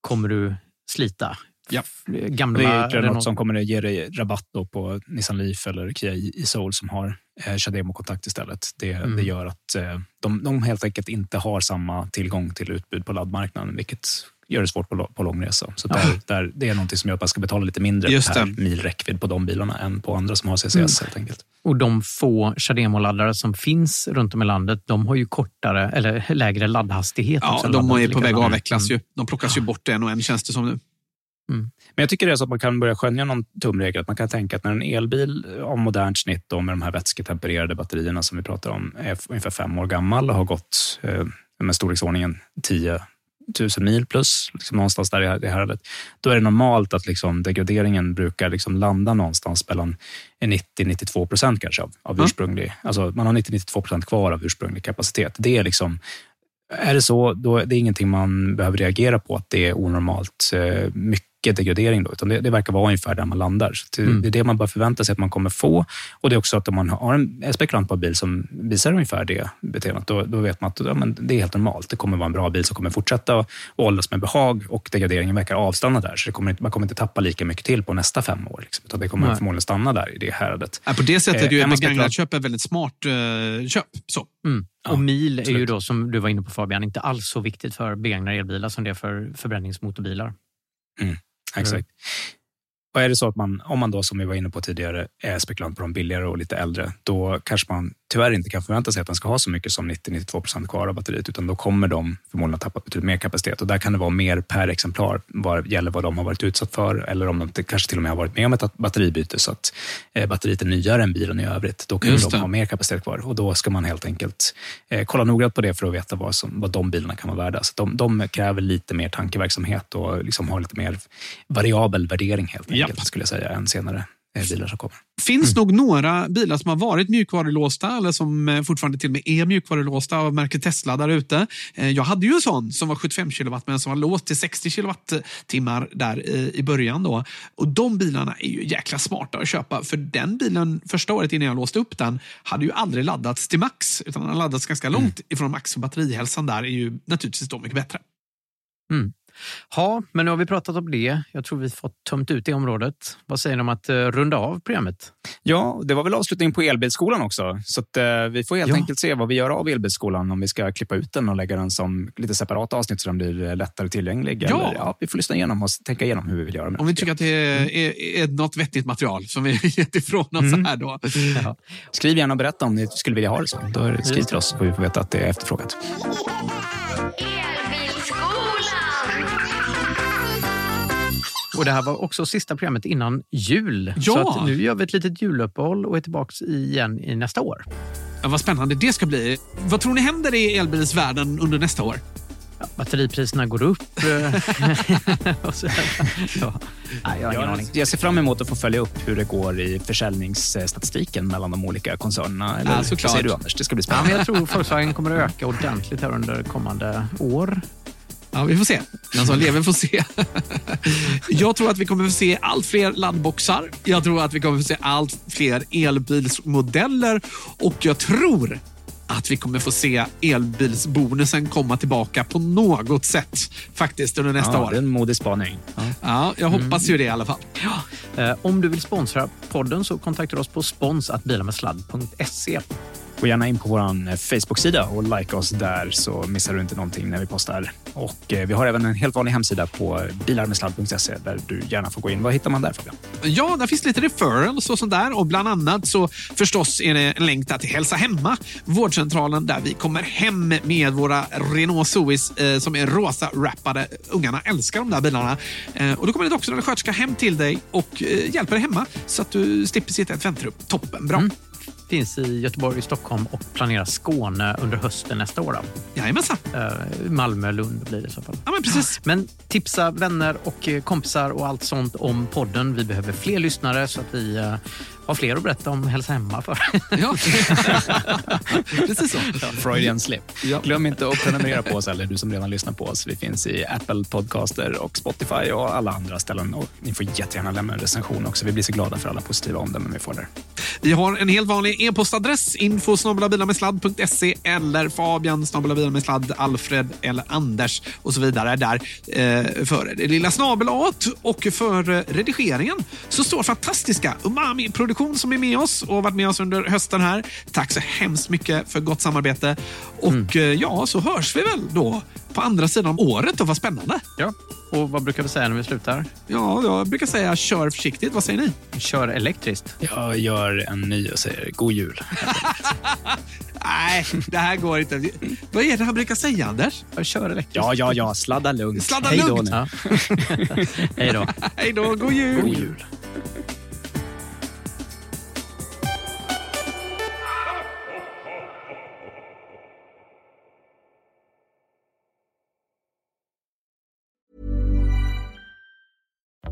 kommer du slita. Ja. Gamla Det är Renault- något som kommer att ge dig rabatt då på Nissan Leaf eller Kia e-Soul som har eh, CHAdeMO-kontakt istället. Det, Mm. det gör att eh, de, de helt enkelt inte har samma tillgång till utbud på laddmarknaden, vilket gör det svårt på, på långresa. Så där, där, det är något som gör att man ska betala lite mindre Just per det. mil räckvidd på de bilarna än på andra som har CCS Mm. helt enkelt. Och de få CHAdeMO-laddare som finns runt om i landet, de har ju kortare eller lägre laddhastighet. Ja, också, de är på väg att avvecklas Mm. ju. De plockas ju bort en och en känns det som nu. Men jag tycker det är så att man kan börja skönja någon tumregel. Att man kan tänka att när en elbil av modernt snitt då, med de här vätsketempererade batterierna som vi pratar om är ungefär fem år gammal och har gått eh, med storleksordningen 10 000 mil plus, liksom någonstans där i det här häradet, då är det normalt att liksom degraderingen brukar liksom landa någonstans mellan 90-92 procent kanske av, av Ja. ursprunglig. Alltså man har 90-92 procent kvar av ursprunglig kapacitet. Det är liksom är det så, då är det ingenting man behöver reagera på att det är onormalt eh, mycket degradering. Då, utan det, det verkar vara ungefär där man landar. Så det, Mm. är det man bör förvänta sig att man kommer få. Och det är också att om man har en, spekulant på en bil som visar ungefär det beteendet, då, då vet man att ja, det är helt normalt. Det kommer vara en bra bil som kommer fortsätta att åldras med behag och degraderingen verkar avstanna där. Så kommer, inte- man kommer inte tappa lika mycket till på nästa fem år. Liksom, utan det kommer Nej. förmodligen stanna där i det häradet. Ja, på det sättet är ju Eh, ett begagnat köp ett väldigt smart eh, köp. Så. Mm. Ja, och mil är ju absolut. då, som du var inne på Fabian, inte alls så viktigt för begagnade elbilar som det är för förbränningsmotorbilar. Exakt. Och är det så att man, om man då som vi var inne på tidigare är spekulant på de billigare och lite äldre, då kanske man tyvärr inte kan förvänta sig att den ska ha så mycket som 90-92 procent kvar av batteriet, utan då kommer de förmodligen att tappa betydligt mer kapacitet. Och där kan det vara mer per exemplar vad gäller vad de har varit utsatt för, eller om de kanske till och med har varit med om ett batteribyte, så att eh, batteriet är nyare än bilen i övrigt. Då kan Just de det. ha mer kapacitet kvar och då ska man helt enkelt eh, kolla noggrant på det för att veta vad, som, vad de bilarna kan vara värda. Så de, de kräver lite mer tankeverksamhet och liksom har lite mer variabel värdering helt Japp. Enkelt, skulle jag säga, än senare eh, bilar som kommer. finns nog några bilar som har varit mjukvarulåsta eller som eh, fortfarande till och med är mjukvarulåsta av märket Tesla där ute. Eh, Jag hade ju en sån som var 75 kilowatt men som var låst till 60 kilowattimmar där i, början. Då. Och De bilarna är ju jäkla smarta att köpa för den bilen första året innan jag låste upp den hade ju aldrig laddats till max utan den har laddats ganska långt ifrån max och batterihälsan där är ju naturligtvis då mycket bättre. Ja, men nu har vi pratat om det. Jag tror vi fått tömt ut det området. Vad säger ni om att eh, runda av programmet? Ja, det var väl avslutningen på elbilskolan också. Så att, eh, vi får helt Ja. enkelt se vad vi gör av elbilskolan. Om vi ska klippa ut den och lägga den som lite separata avsnitt så den blir eh, lättare tillgänglig. Ja. Eller, ja, vi får lyssna igenom och tänka igenom hur vi vill göra med Om vi tycker att det är, är, är något vettigt material som vi gett ifrån oss Mm. här då. Ja. Skriv gärna och berätta om ni skulle vilja ha det så. Då skriv till oss så får vi få veta att det är efterfrågat. Och det här var också sista programmet innan jul. Ja. Så att nu gör vi ett litet juluppehåll och är tillbaka igen i nästa år. Ja, vad spännande det ska bli. Vad tror ni händer i elbilsvärlden under nästa år? Ja, batteripriserna går upp. och så, ja. Nej, jag har ingen Jag, aning. jag ser fram emot att få följa upp hur det går i försäljningsstatistiken mellan de olika koncernerna. Eller, Ja, vad såklart. säger du Anders? Det ska bli Ja, men spännande. jag tror Volkswagen kommer att öka ordentligt här under kommande år. Ja, vi får se. Den som lever får se. Jag tror att vi kommer få se allt fler laddboxar. Jag tror att vi kommer få se allt fler elbilsmodeller och jag tror att vi kommer få se elbilsbonusen komma tillbaka på något sätt faktiskt under nästa ja, år. Det är en modig spaning. Ja. Ja, jag hoppas ju det i alla fall. Eh, om du vill sponsra podden så kontakta oss på spons.bilarmedsladd.se. Gå gärna in på vår Facebook-sida och like oss där så missar du inte någonting när vi postar. Och eh, vi har även en helt vanlig hemsida på bilarmedsladd.se där du gärna får gå in. Vad hittar man där Fabian? Ja, där finns lite referrals och sånt där. Och bland annat så förstås är det en länk där till Hälsa Hemma, vårdcentralen där vi kommer hem med våra Renault Zoes eh, som är rosa wrappade. Ungarna älskar de där bilarna. Eh, och då kommer det också en sköterska hem till dig och eh, hjälper dig hemma så att du slipper sitta i ett väntrum. Toppen bra. Mm. Finns i Göteborg, Stockholm och planerar Skåne under hösten nästa år. Då. Jajamensan. Eh, Malmö, Lund blir det i så fall. Ja, men precis. Men tipsa vänner och eh, kompisar och allt sånt om podden. Vi behöver fler lyssnare så att vi eh, har fler att berätta om Hälsa Hemma för. Ja. precis så. Freudian slip. Ja. Glöm inte att prenumerera på oss, eller du som redan lyssnar på oss. Vi finns i Apple Podcaster och Spotify och alla andra ställen. Och ni får jättegärna lämna en recension också. Vi blir så glada för alla positiva omdömen vi får där. Vi har en helt vanlig e-postadress, info snabelabilarmedsladd.se eller Fabian snabelabilarmedsladd, Alfred eller Anders och så vidare. Där eh, för det lilla snabelat och för redigeringen så står fantastiska Umami Produktion som är med oss och varit med oss under hösten här. Tack så hemskt mycket för gott samarbete. Och eh, ja, så hörs vi väl då på andra sidan om året. Och vad spännande. Ja. Och vad brukar vi säga när vi slutar? Ja, jag brukar säga kör försiktigt. Vad säger ni? Kör elektriskt. Jag gör en ny och säger god jul. Nej, det här går inte. Vad är det han brukar säga, Anders? Kör elektriskt. Ja, ja, ja. Sladda lugnt. Sladda Hej då lugnt. nu. Ja. Hej då. Hej då, god jul! God jul.